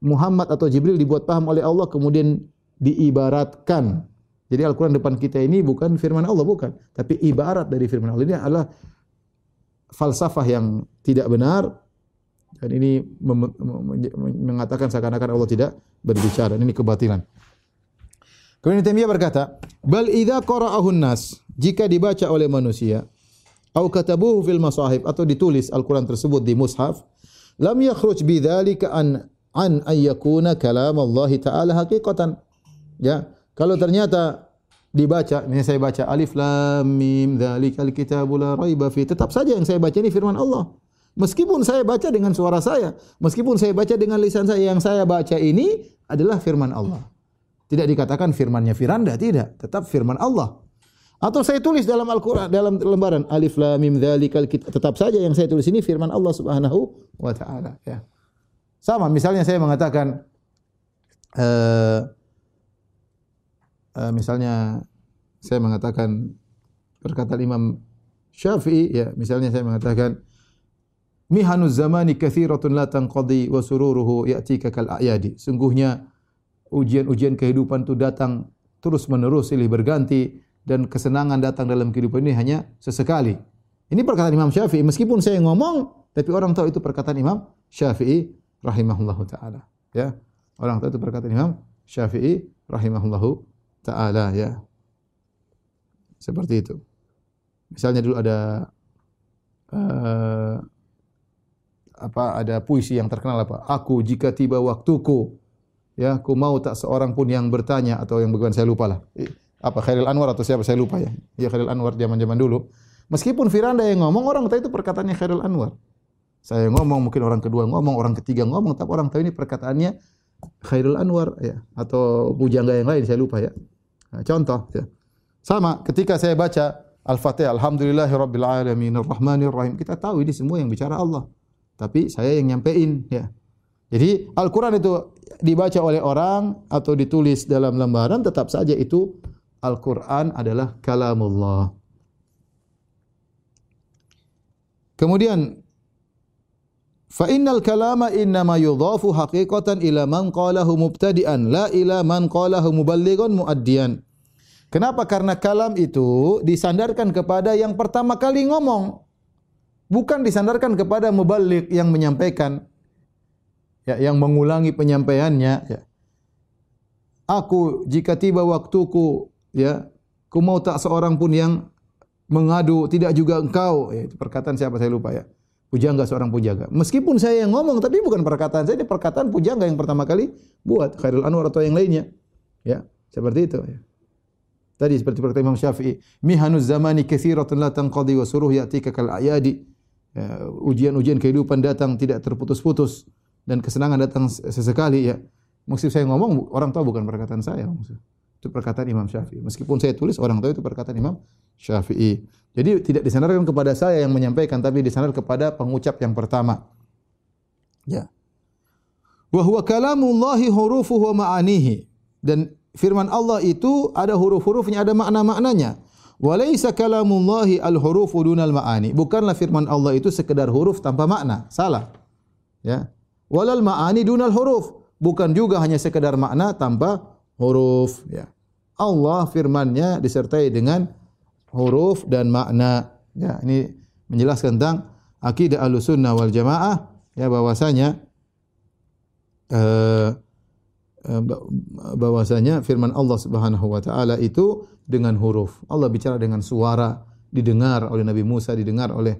Muhammad atau Jibril dibuat paham oleh Allah kemudian diibaratkan. Jadi Al-Quran depan kita ini bukan firman Allah, bukan. Tapi ibarat dari firman Allah. Ini adalah falsafah yang tidak benar. Dan ini mengatakan seakan-akan Allah tidak berbicara. Ini kebatilan. Kemudian Taimiyah berkata, "Bal idza qara'ahu nas jika dibaca oleh manusia atau katabuhu fil masahib atau ditulis Al-Qur'an tersebut di mushaf, lam yakhruj bidzalika an an ayyakuna kalam Allah taala haqiqatan." Ya, kalau ternyata dibaca, ini saya baca alif lam mim dzalikal kitabu la raiba fi, tetap saja yang saya baca ini firman Allah. Meskipun saya baca dengan suara saya, meskipun saya baca dengan lisan saya, yang saya baca ini adalah firman Allah. Tidak dikatakan firmannya Firanda, tidak. Tetap firman Allah. Atau saya tulis dalam Al-Quran, dalam lembaran Alif Lam Mim Dzalikal Tetap saja yang saya tulis ini firman Allah Subhanahu wa taala, ya. Sama misalnya saya mengatakan uh, uh, misalnya saya mengatakan perkataan Imam Syafi'i ya, misalnya saya mengatakan Mihanuz zamani kathiratun la tanqadi wa sururuhu ya'tika kal a'yadi. Sungguhnya ujian-ujian kehidupan itu datang terus menerus silih berganti dan kesenangan datang dalam kehidupan ini hanya sesekali. Ini perkataan Imam Syafi'i meskipun saya ngomong tapi orang tahu itu perkataan Imam Syafi'i rahimahullahu taala. Ya. Orang tahu itu perkataan Imam Syafi'i rahimahullahu taala ya. Seperti itu. Misalnya dulu ada uh, apa ada puisi yang terkenal apa? Aku jika tiba waktuku ya, aku mau tak seorang pun yang bertanya atau yang bagaimana saya lupa lah. Apa Khairil Anwar atau siapa saya lupa ya. Ya Khairil Anwar zaman-zaman dulu. Meskipun Firanda yang ngomong orang tahu itu perkataannya Khairil Anwar. Saya ngomong mungkin orang kedua ngomong, orang ketiga ngomong, tapi orang tahu ini perkataannya Khairul Anwar ya atau pujangga yang lain saya lupa ya. Nah, contoh ya. Sama ketika saya baca Al-Fatihah Alhamdulillahirabbil rahim kita tahu ini semua yang bicara Allah. Tapi saya yang nyampein ya. Jadi Al-Qur'an itu dibaca oleh orang atau ditulis dalam lembaran tetap saja itu Al-Qur'an adalah kalamullah. Kemudian fa innal kalama inna ma yudhafu haqiqatan ila man qalahu mubtadi'an la ila man qalahu muballighan muaddiyan. Kenapa? Karena kalam itu disandarkan kepada yang pertama kali ngomong bukan disandarkan kepada mubalik yang menyampaikan ya yang mengulangi penyampaiannya ya. Aku jika tiba waktuku ya ku mau tak seorang pun yang mengadu tidak juga engkau. Ya, itu perkataan siapa saya lupa ya. Pujangga seorang pujangga meskipun saya yang ngomong tapi bukan perkataan saya ini perkataan pujangga yang pertama kali buat. Khairul Anwar atau yang lainnya ya. Seperti itu ya. Tadi seperti perkataan Imam Syafi'i, mihanuz zamani katsiratun la tanqadi wa suruh ya'tika kal ayadi. Ya, ujian-ujian kehidupan datang tidak terputus-putus dan kesenangan datang sesekali ya. Maksud saya ngomong orang tahu bukan perkataan saya maksud. Itu perkataan Imam Syafi'i. Meskipun saya tulis orang tahu itu perkataan Imam Syafi'i. Jadi tidak disandarkan kepada saya yang menyampaikan tapi disandarkan kepada pengucap yang pertama. Ya. Wa huwa kalamullahi hurufuhu wa ma'anihi. Dan firman Allah itu ada huruf-hurufnya, ada makna-maknanya. Walaysa kalamullahi al-hurufu dunal ma'ani. Bukanlah firman Allah itu sekedar huruf tanpa makna. Salah. Ya. Walal ma'ani dunal huruf. Bukan juga hanya sekedar makna tanpa huruf. Ya. Allah firmannya disertai dengan huruf dan makna. Ya, ini menjelaskan tentang akidah Ahlussunnah wal Jamaah ya bahwasanya eh Eh, bahwasanya firman Allah Subhanahu wa taala itu dengan huruf. Allah bicara dengan suara, didengar oleh Nabi Musa, didengar oleh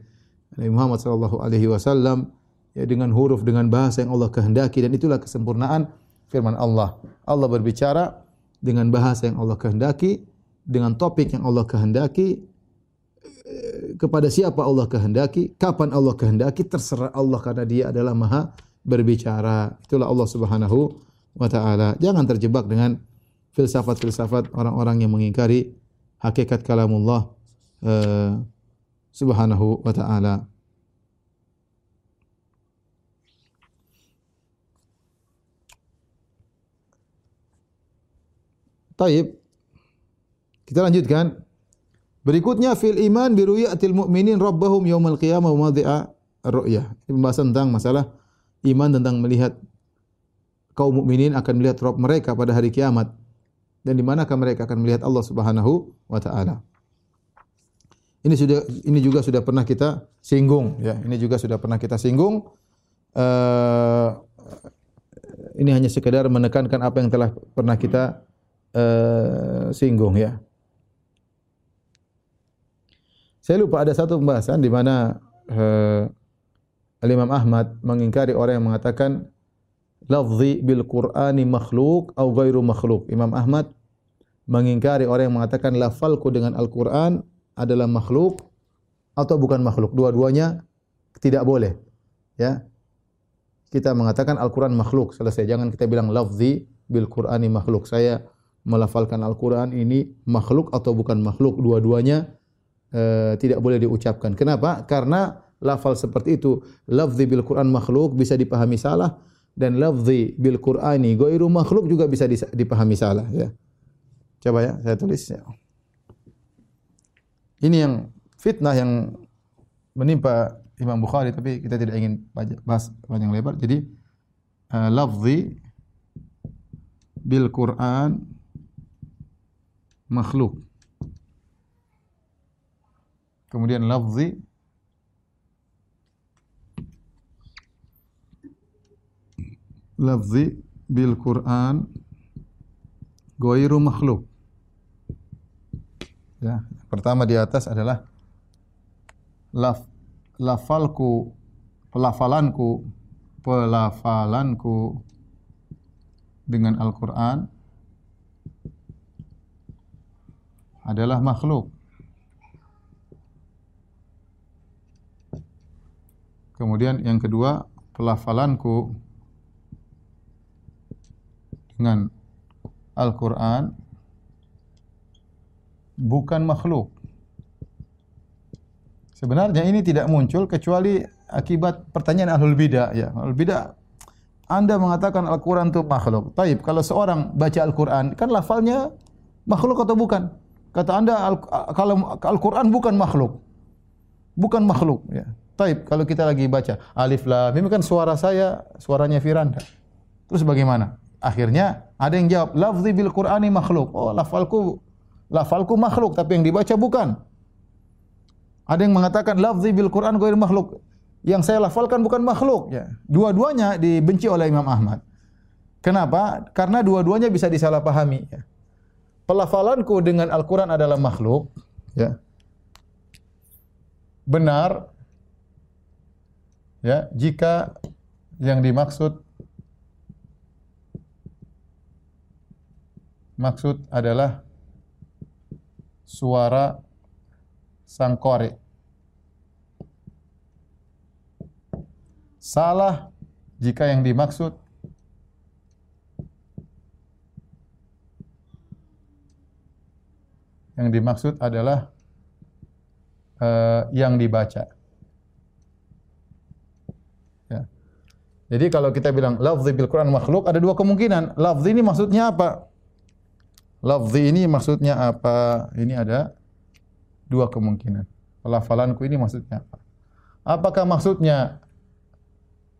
Nabi Muhammad sallallahu alaihi wasallam ya dengan huruf dengan bahasa yang Allah kehendaki dan itulah kesempurnaan firman Allah. Allah berbicara dengan bahasa yang Allah kehendaki, dengan topik yang Allah kehendaki, eh, kepada siapa Allah kehendaki, kapan Allah kehendaki, terserah Allah karena Dia adalah Maha berbicara. Itulah Allah Subhanahu wa taala. Jangan terjebak dengan filsafat-filsafat orang-orang yang mengingkari hakikat kalamullah uh, subhanahu wa taala. Taib. Kita lanjutkan. Berikutnya fil iman bi ru'yatil mu'minin rabbahum yaumal qiyamah wa madhi'a ar-ru'yah. Ini pembahasan tentang masalah iman tentang melihat kaum mukminin akan melihat Rabb mereka pada hari kiamat dan di manakah mereka akan melihat Allah Subhanahu wa taala. Ini sudah ini juga sudah pernah kita singgung ya. Ini juga sudah pernah kita singgung. Uh, ini hanya sekedar menekankan apa yang telah pernah kita uh, singgung ya. Saya lupa ada satu pembahasan di mana uh, Al-Imam Ahmad mengingkari orang yang mengatakan lafzi bil Qur'ani makhluk atau ghairu makhluk. Imam Ahmad mengingkari orang yang mengatakan lafalku dengan Al-Qur'an adalah makhluk atau bukan makhluk. Dua-duanya tidak boleh. Ya. Kita mengatakan Al-Qur'an makhluk. Selesai. Jangan kita bilang lafzi bil Qur'ani makhluk. Saya melafalkan Al-Qur'an ini makhluk atau bukan makhluk. Dua-duanya uh, tidak boleh diucapkan. Kenapa? Karena lafal seperti itu, lafzi bil Qur'an makhluk bisa dipahami salah dan lafzi bil Qur'ani ghairu makhluk juga bisa dipahami salah ya. Coba ya saya tulis ya. Ini yang fitnah yang menimpa Imam Bukhari tapi kita tidak ingin bahas panjang lebar. Jadi uh, lafzi bil Qur'an makhluk. Kemudian lafzi lafzi bil Quran ghairu makhluk. Ya, pertama di atas adalah laf lafalku pelafalanku pelafalanku dengan Al-Qur'an adalah makhluk. Kemudian yang kedua, pelafalanku dengan Al-Quran bukan makhluk. Sebenarnya ini tidak muncul kecuali akibat pertanyaan ahlul bidah. Ya, ahlul bidah. Anda mengatakan Al-Quran itu makhluk. Taib, kalau seorang baca Al-Quran, kan lafalnya makhluk atau bukan? Kata anda, al kalau Al-Quran bukan makhluk. Bukan makhluk. Ya. Taib, kalau kita lagi baca Alif Lam, ini kan suara saya, suaranya Firanda. Terus bagaimana? Akhirnya ada yang jawab, lafzi bil Qur'ani makhluk. Oh, lafalku lafalku makhluk tapi yang dibaca bukan. Ada yang mengatakan lafzi bil Qur'an ghair makhluk. Yang saya lafalkan bukan makhluk ya. Dua-duanya dibenci oleh Imam Ahmad. Kenapa? Karena dua-duanya bisa disalahpahami ya. Pelafalanku dengan Al-Qur'an adalah makhluk ya. Benar ya jika yang dimaksud maksud adalah suara sang kore. Salah jika yang dimaksud yang dimaksud adalah uh, yang dibaca. Ya. Jadi kalau kita bilang lafzi bil Quran makhluk ada dua kemungkinan. Lafzi ini maksudnya apa? Lafzi ini maksudnya apa? Ini ada dua kemungkinan. Pelafalanku ini maksudnya apa? Apakah maksudnya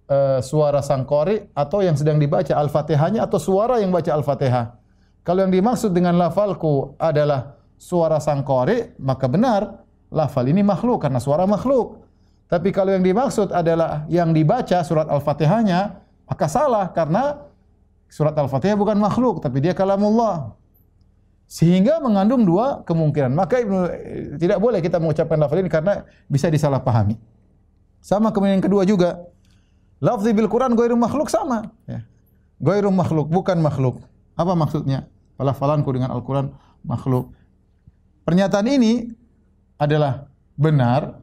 uh, suara sang qari atau yang sedang dibaca Al-Fatihahnya atau suara yang baca Al-Fatihah? Kalau yang dimaksud dengan lafalku adalah suara sang qari, maka benar lafal ini makhluk karena suara makhluk. Tapi kalau yang dimaksud adalah yang dibaca surat Al-Fatihahnya, maka salah karena surat Al-Fatihah bukan makhluk tapi dia kalamullah sehingga mengandung dua kemungkinan. Maka Ibnu tidak boleh kita mengucapkan lafaz ini karena bisa disalahpahami. Sama kemudian yang kedua juga lafzi bil Quran ghairu makhluk sama ya. Ghairu makhluk bukan makhluk. Apa maksudnya? Pelafalanku dengan Al-Quran makhluk. Pernyataan ini adalah benar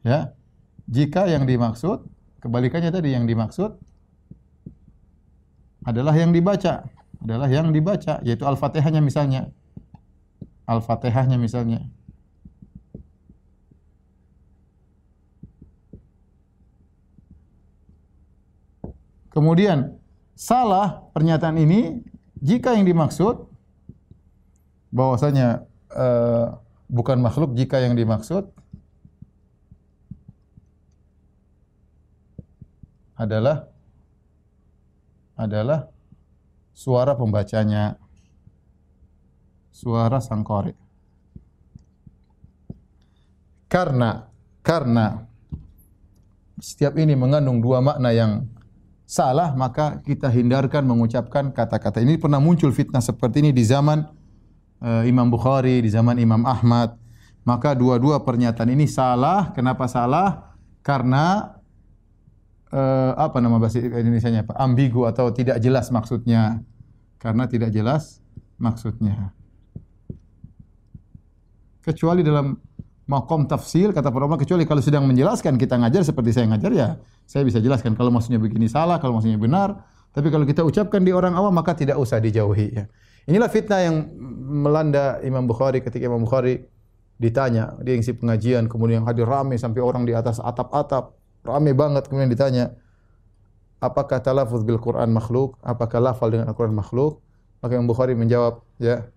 ya jika yang dimaksud kebalikannya tadi yang dimaksud adalah yang dibaca adalah yang dibaca yaitu Al-Fatihahnya misalnya. Al-Fatihahnya misalnya. Kemudian salah pernyataan ini jika yang dimaksud bahwasanya uh, bukan makhluk jika yang dimaksud adalah adalah suara pembacanya. Suara sang qari karena karena setiap ini mengandung dua makna yang salah maka kita hindarkan mengucapkan kata-kata. Ini pernah muncul fitnah seperti ini di zaman uh, Imam Bukhari di zaman Imam Ahmad. Maka dua-dua pernyataan ini salah. Kenapa salah? Karena uh, apa nama bahasa Indonesia-nya Pak? Ambigu atau tidak jelas maksudnya. Karena tidak jelas maksudnya. Kecuali dalam makom tafsir kata para ulama kecuali kalau sedang menjelaskan kita ngajar seperti saya ngajar ya saya bisa jelaskan kalau maksudnya begini salah kalau maksudnya benar tapi kalau kita ucapkan di orang awam maka tidak usah dijauhi ya. Inilah fitnah yang melanda Imam Bukhari ketika Imam Bukhari ditanya dia ngisi pengajian kemudian hadir ramai sampai orang di atas atap-atap ramai banget kemudian ditanya apakah talafuz bil Quran makhluk? Apakah lafal dengan Al-Quran makhluk? Maka Imam Bukhari menjawab ya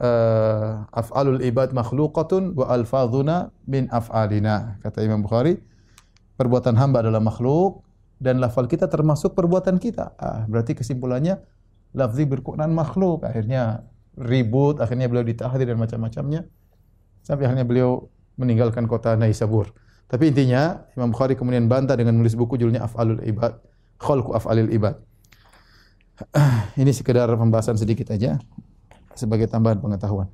uh, af'alul ibad makhluqatun wa alfazuna min af'alina. Kata Imam Bukhari perbuatan hamba adalah makhluk dan lafal kita termasuk perbuatan kita. Ah, berarti kesimpulannya lafzi bil Quran makhluk. Akhirnya ribut akhirnya beliau ditahdir dan macam-macamnya. Sampai akhirnya beliau meninggalkan kota Naisabur. Tapi intinya Imam Bukhari kemudian bantah dengan menulis buku judulnya Af'alul Ibad, Khalqu Af'alil Ibad. (clears throat) ini sekedar pembahasan sedikit aja sebagai tambahan pengetahuan.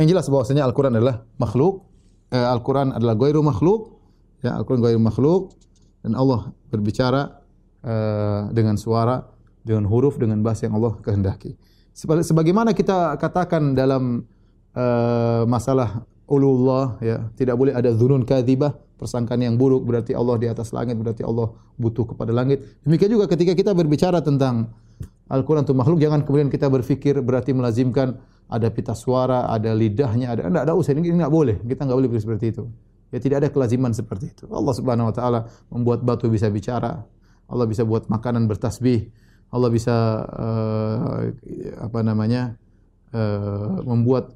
Yang jelas bahwasanya Al-Qur'an adalah makhluk, eh, Al-Qur'an adalah ghairu makhluk, ya Al-Qur'an ghairu makhluk dan Allah berbicara eh, dengan suara, dengan huruf, dengan bahasa yang Allah kehendaki. Sebagaimana kita katakan dalam uh, masalah ulullah ya. Tidak boleh ada dzunun kadzibah persangkaan yang buruk berarti Allah di atas langit berarti Allah butuh kepada langit. Demikian juga ketika kita berbicara tentang Al-Quran itu makhluk jangan kemudian kita berfikir berarti melazimkan ada pita suara ada lidahnya ada enggak ada usah. Ini enggak boleh. Kita enggak boleh berpikir seperti itu. Ya tidak ada kelaziman seperti itu. Allah Subhanahu wa taala membuat batu bisa bicara. Allah bisa buat makanan bertasbih. Allah bisa uh, apa namanya uh, membuat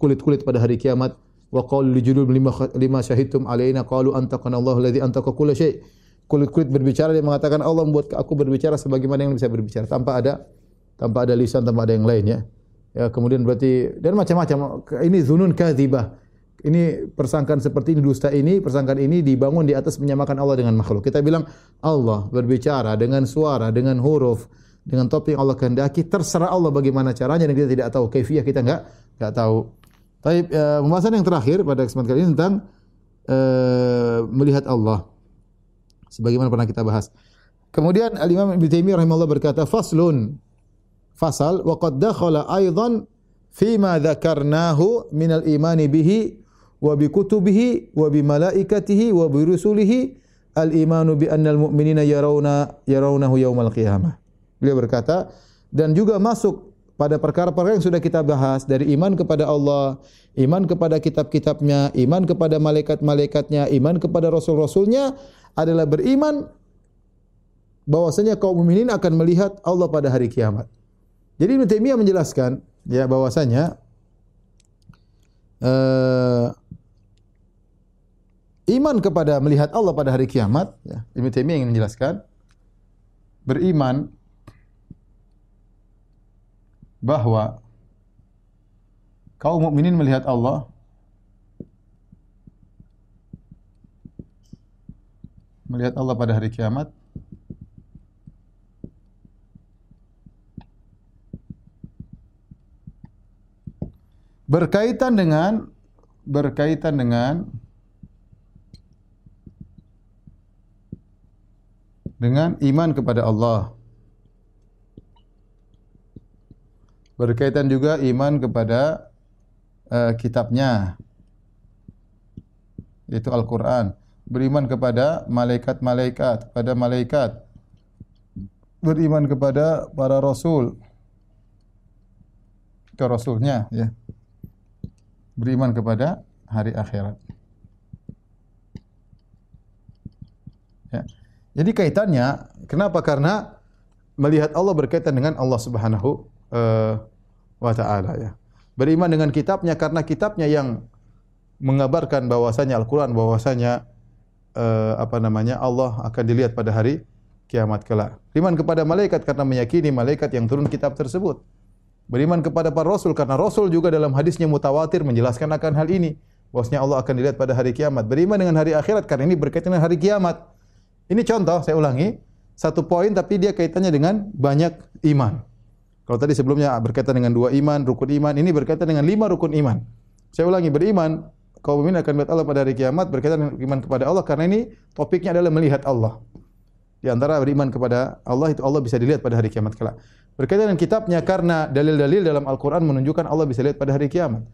kulit-kulit pada hari kiamat. Wa qalu li julul lima, lima syahidtum alaina qalu antaqana Allah alladhi antaqa kull syai. Kulit-kulit berbicara dia mengatakan Allah membuat aku berbicara sebagaimana yang bisa berbicara. Tanpa ada tanpa ada lisan tanpa ada yang lain ya. Ya kemudian berarti dan macam-macam. Ini zunun kadzibah ini persangkaan seperti ini dusta ini persangkaan ini dibangun di atas menyamakan Allah dengan makhluk. Kita bilang Allah berbicara dengan suara dengan huruf dengan topik yang Allah kehendaki terserah Allah bagaimana caranya dan kita tidak tahu kaifiah kita enggak enggak tahu. Tapi uh, pembahasan yang terakhir pada kesempatan kali ini tentang uh, melihat Allah. Sebagaimana pernah kita bahas. Kemudian Al-Imam Ibnu Taimiyah rahimahullah berkata faslun fasal wa qad dakhala aidan fi ma dzakarnahu min al-iman bihi wa bi kutubihi wa bi malaikatihi wa bi rusulihi al-imanu bi anna al-mu'minina yarawna yarawnahu yaumal qiyamah. Beliau berkata dan juga masuk pada perkara-perkara yang sudah kita bahas dari iman kepada Allah, iman kepada kitab-kitabnya, iman kepada malaikat-malaikatnya, iman kepada rasul-rasulnya adalah beriman bahwasanya kaum mukminin akan melihat Allah pada hari kiamat. Jadi Ibnu Taimiyah menjelaskan ya bahwasanya uh, iman kepada melihat Allah pada hari kiamat ya Ibnu Taimiyah ingin menjelaskan beriman bahawa kaum mukminin melihat Allah melihat Allah pada hari kiamat berkaitan dengan berkaitan dengan dengan iman kepada Allah berkaitan juga iman kepada uh, kitabnya. Yaitu Al-Quran. Beriman kepada malaikat-malaikat kepada malaikat. Beriman kepada para rasul. Ke rasulnya ya. Beriman kepada hari akhirat. Ya. Jadi kaitannya kenapa? Karena melihat Allah berkaitan dengan Allah Subhanahu wa taala ya. Beriman dengan kitabnya karena kitabnya yang mengabarkan bahwasanya Al-Qur'an bahwasanya uh, apa namanya Allah akan dilihat pada hari kiamat kelak. Beriman kepada malaikat karena meyakini malaikat yang turun kitab tersebut. Beriman kepada para rasul karena rasul juga dalam hadisnya mutawatir menjelaskan akan hal ini. Bahwasanya Allah akan dilihat pada hari kiamat. Beriman dengan hari akhirat karena ini berkaitan dengan hari kiamat. Ini contoh, saya ulangi. Satu poin tapi dia kaitannya dengan banyak iman. Kalau tadi sebelumnya berkaitan dengan dua iman, rukun iman, ini berkaitan dengan lima rukun iman. Saya ulangi, beriman, kaum mukmin akan melihat Allah pada hari kiamat, berkaitan dengan iman kepada Allah, karena ini topiknya adalah melihat Allah. Di antara beriman kepada Allah, itu Allah bisa dilihat pada hari kiamat kelak. Berkaitan dengan kitabnya, karena dalil-dalil dalam Al-Quran menunjukkan Allah bisa dilihat pada hari kiamat.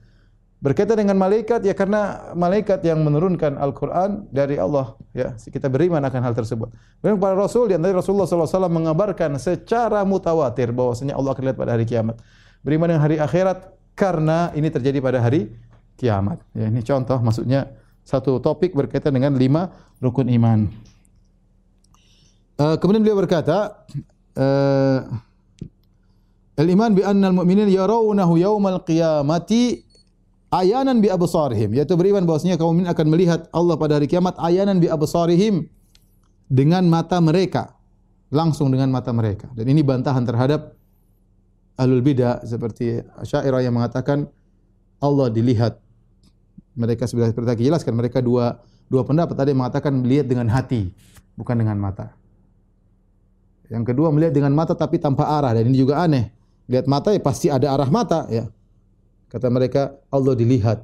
Berkaitan dengan malaikat ya karena malaikat yang menurunkan Al-Qur'an dari Allah ya kita beriman akan hal tersebut. Kemudian para rasul di antara Rasulullah sallallahu alaihi wasallam mengabarkan secara mutawatir bahwasanya Allah akan lihat pada hari kiamat. Beriman dengan hari akhirat karena ini terjadi pada hari kiamat. Ya ini contoh maksudnya satu topik berkaitan dengan lima rukun iman. Uh, kemudian beliau berkata uh, Al-iman bi anna al-mu'minin yarawnahu yawmal qiyamati ayanan bi absarihim. Yaitu beriman bahwasanya kaum mukmin akan melihat Allah pada hari kiamat ayanan bi absarihim dengan mata mereka. Langsung dengan mata mereka. Dan ini bantahan terhadap ahlul bidah seperti Asy'ariyah yang mengatakan Allah dilihat. Mereka sudah seperti jelaskan mereka dua dua pendapat. Ada yang mengatakan melihat dengan hati bukan dengan mata. Yang kedua melihat dengan mata tapi tanpa arah. Dan ini juga aneh. Lihat mata ya pasti ada arah mata ya. Kata mereka Allah dilihat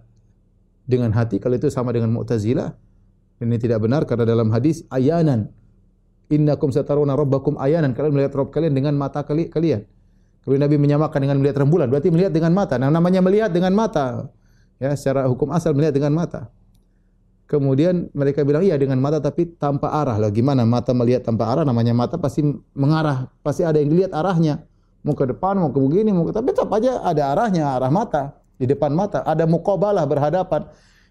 dengan hati kalau itu sama dengan Mu'tazilah. Ini tidak benar karena dalam hadis ayanan innakum sataruna rabbakum ayanan kalian melihat Rabb kalian dengan mata kali kalian. Kemudian Nabi menyamakan dengan melihat rembulan berarti melihat dengan mata. Nah namanya melihat dengan mata. Ya secara hukum asal melihat dengan mata. Kemudian mereka bilang iya dengan mata tapi tanpa arah. Lah gimana mata melihat tanpa arah namanya mata pasti mengarah, pasti ada yang dilihat arahnya. Mau ke depan, mau ke begini, mau ke tapi tetap aja ada arahnya, arah mata di depan mata. Ada muqabalah berhadapan.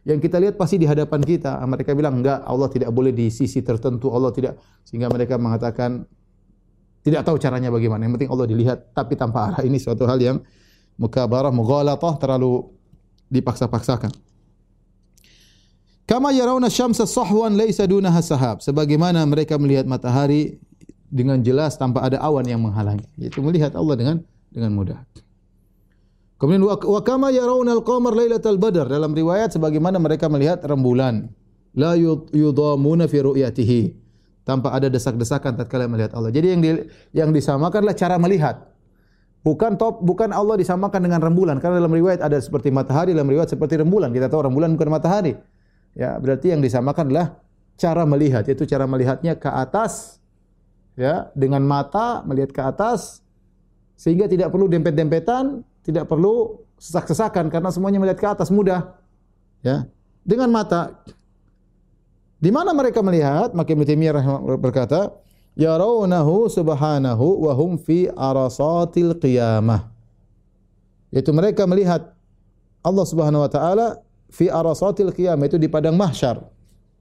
Yang kita lihat pasti di hadapan kita. Mereka bilang enggak, Allah tidak boleh di sisi tertentu. Allah tidak sehingga mereka mengatakan tidak tahu caranya bagaimana. Yang penting Allah dilihat tapi tanpa arah. Ini suatu hal yang mukabarah, mughalatah terlalu dipaksa-paksakan. Kama yarawna syamsa sahwan laysa dunaha sahab. Sebagaimana mereka melihat matahari dengan jelas tanpa ada awan yang menghalangi. Itu melihat Allah dengan dengan mudah. Kemudian wa kama yarawna al-qamar lailatal badar dalam riwayat sebagaimana mereka melihat rembulan la yudamuna fi ru'yatihi tanpa ada desak-desakan tatkala melihat Allah. Jadi yang di, yang disamakanlah cara melihat. Bukan top bukan Allah disamakan dengan rembulan karena dalam riwayat ada seperti matahari dalam riwayat seperti rembulan. Kita tahu rembulan bukan matahari. Ya, berarti yang disamakan adalah cara melihat, yaitu cara melihatnya ke atas ya dengan mata melihat ke atas sehingga tidak perlu dempet-dempetan, tidak perlu sesak-sesakan karena semuanya melihat ke atas mudah. Ya. Dengan mata. Di mana mereka melihat? Maka Ibnu Taimiyah berkata, "Yarawnahu subhanahu wa hum fi arasatil qiyamah." Yaitu mereka melihat Allah Subhanahu wa taala fi arasatil qiyamah itu di padang mahsyar.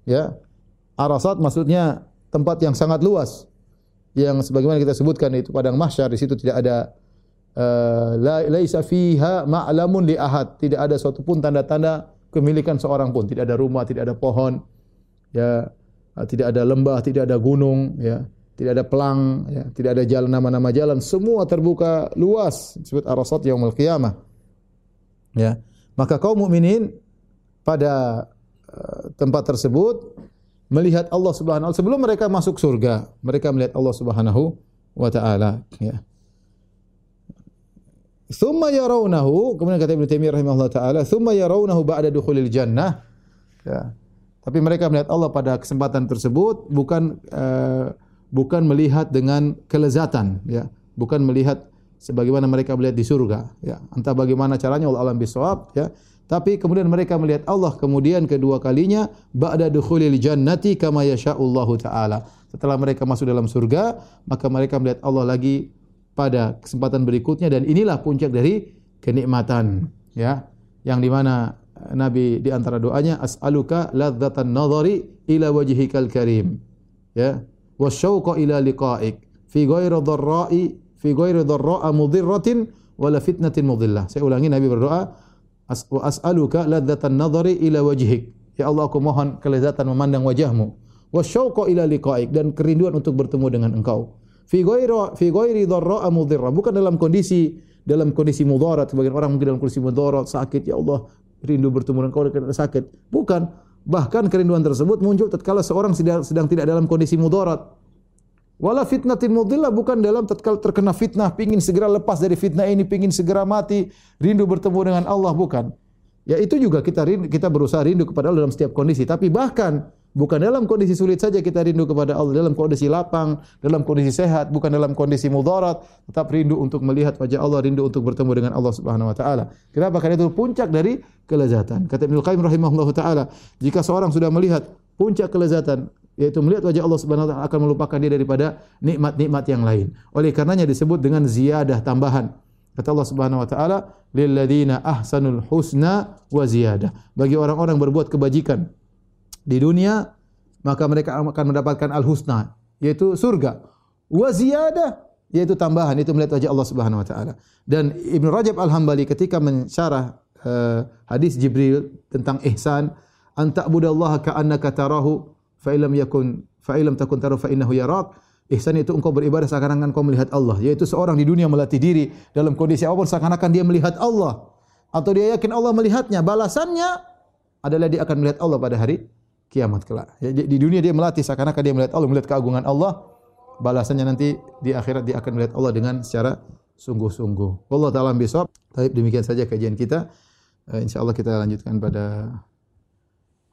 Ya. Arasat maksudnya tempat yang sangat luas yang sebagaimana kita sebutkan itu padang mahsyar di situ tidak ada uh, laisa fiha ma'lamun li ahad. Tidak ada suatu pun tanda-tanda kemilikan seorang pun. Tidak ada rumah tidak ada pohon ya. Uh, tidak ada lembah tidak ada gunung ya. Tidak ada pelang ya. Tidak ada jalan nama-nama jalan. Semua terbuka luas disebut arasat yaumul qiyamah ya. Maka kaum mukminin pada uh, tempat tersebut melihat Allah Subhanahu wa sebelum mereka masuk surga, mereka melihat Allah Subhanahu wa taala ya. Thumma yarawnahu, kemudian kata Ibnu Taimiyah rahimahullah taala, thumma yarawnahu ba'da dukhulil jannah. Ya. Tapi mereka melihat Allah pada kesempatan tersebut bukan uh, bukan melihat dengan kelezatan ya, bukan melihat sebagaimana mereka melihat di surga ya. Entah bagaimana caranya Allah alam bisawab ya. Tapi kemudian mereka melihat Allah kemudian kedua kalinya ba'da dukhulil jannati kama yasha'ullahu taala. Setelah mereka masuk dalam surga, maka mereka melihat Allah lagi pada kesempatan berikutnya dan inilah puncak dari kenikmatan ya. Yang di mana Nabi di antara doanya as'aluka ladzatan nadhari ila wajhikal karim. Ya. Wasyauqa ila liqa'ik fi ghairi dharra'i fi ghairi dharra'a mudirratin wala fitnatin mudillah. Saya ulangi Nabi berdoa wa as'aluka ladzatan nadhari ila wajhik. Ya Allah aku mohon kelezatan memandang wajahmu. Wa syauqa ila liqa'ik. Dan kerinduan untuk bertemu dengan engkau. Fi ghairi fi ghairi dharra mudhirra. Bukan dalam kondisi dalam kondisi mudarat sebagian orang mungkin dalam kondisi mudarat sakit. Ya Allah rindu bertemu dengan engkau dengan sakit. Bukan. Bahkan kerinduan tersebut muncul tatkala seorang sedang, sedang tidak dalam kondisi mudarat Wala fitnatin mudillah bukan dalam tatkala terkena fitnah, pingin segera lepas dari fitnah ini, pingin segera mati, rindu bertemu dengan Allah bukan. Ya itu juga kita rindu, kita berusaha rindu kepada Allah dalam setiap kondisi, tapi bahkan bukan dalam kondisi sulit saja kita rindu kepada Allah, dalam kondisi lapang, dalam kondisi sehat, bukan dalam kondisi mudarat, tetap rindu untuk melihat wajah Allah, rindu untuk bertemu dengan Allah Subhanahu wa taala. Kenapa? Karena itu puncak dari kelezatan. Kata Ibnu Qayyim rahimahullahu taala, jika seorang sudah melihat puncak kelezatan yaitu melihat wajah Allah Subhanahu wa taala akan melupakan dia daripada nikmat-nikmat yang lain. Oleh karenanya disebut dengan ziyadah tambahan. Kata Allah Subhanahu wa taala, "Lil ladzina ahsanul husna wa ziyadah." Bagi orang-orang berbuat kebajikan di dunia, maka mereka akan mendapatkan al-husna, yaitu surga. Wa ziyadah, yaitu tambahan, itu melihat wajah Allah Subhanahu wa taala. Dan Ibnu Rajab Al-Hambali ketika mensyarah uh, hadis Jibril tentang ihsan, anta budallaha ka'annaka tarahu fa illam yakun fa illam takun taru fa innahu yarak ihsan itu engkau beribadah seakan-akan engkau melihat Allah yaitu seorang di dunia melatih diri dalam kondisi apapun seakan-akan dia melihat Allah atau dia yakin Allah melihatnya balasannya adalah dia akan melihat Allah pada hari kiamat kelak ya, di dunia dia melatih seakan-akan dia melihat Allah melihat keagungan Allah balasannya nanti di akhirat dia akan melihat Allah dengan secara sungguh-sungguh. Allah taala bisawab. Baik demikian saja kajian kita. Uh, insyaallah kita lanjutkan pada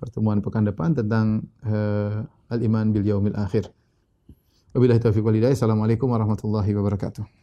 pertemuan pekan depan tentang uh, al-iman bil yaumil akhir. Wabillahi taufiq wal hidayah. Assalamualaikum warahmatullahi wabarakatuh.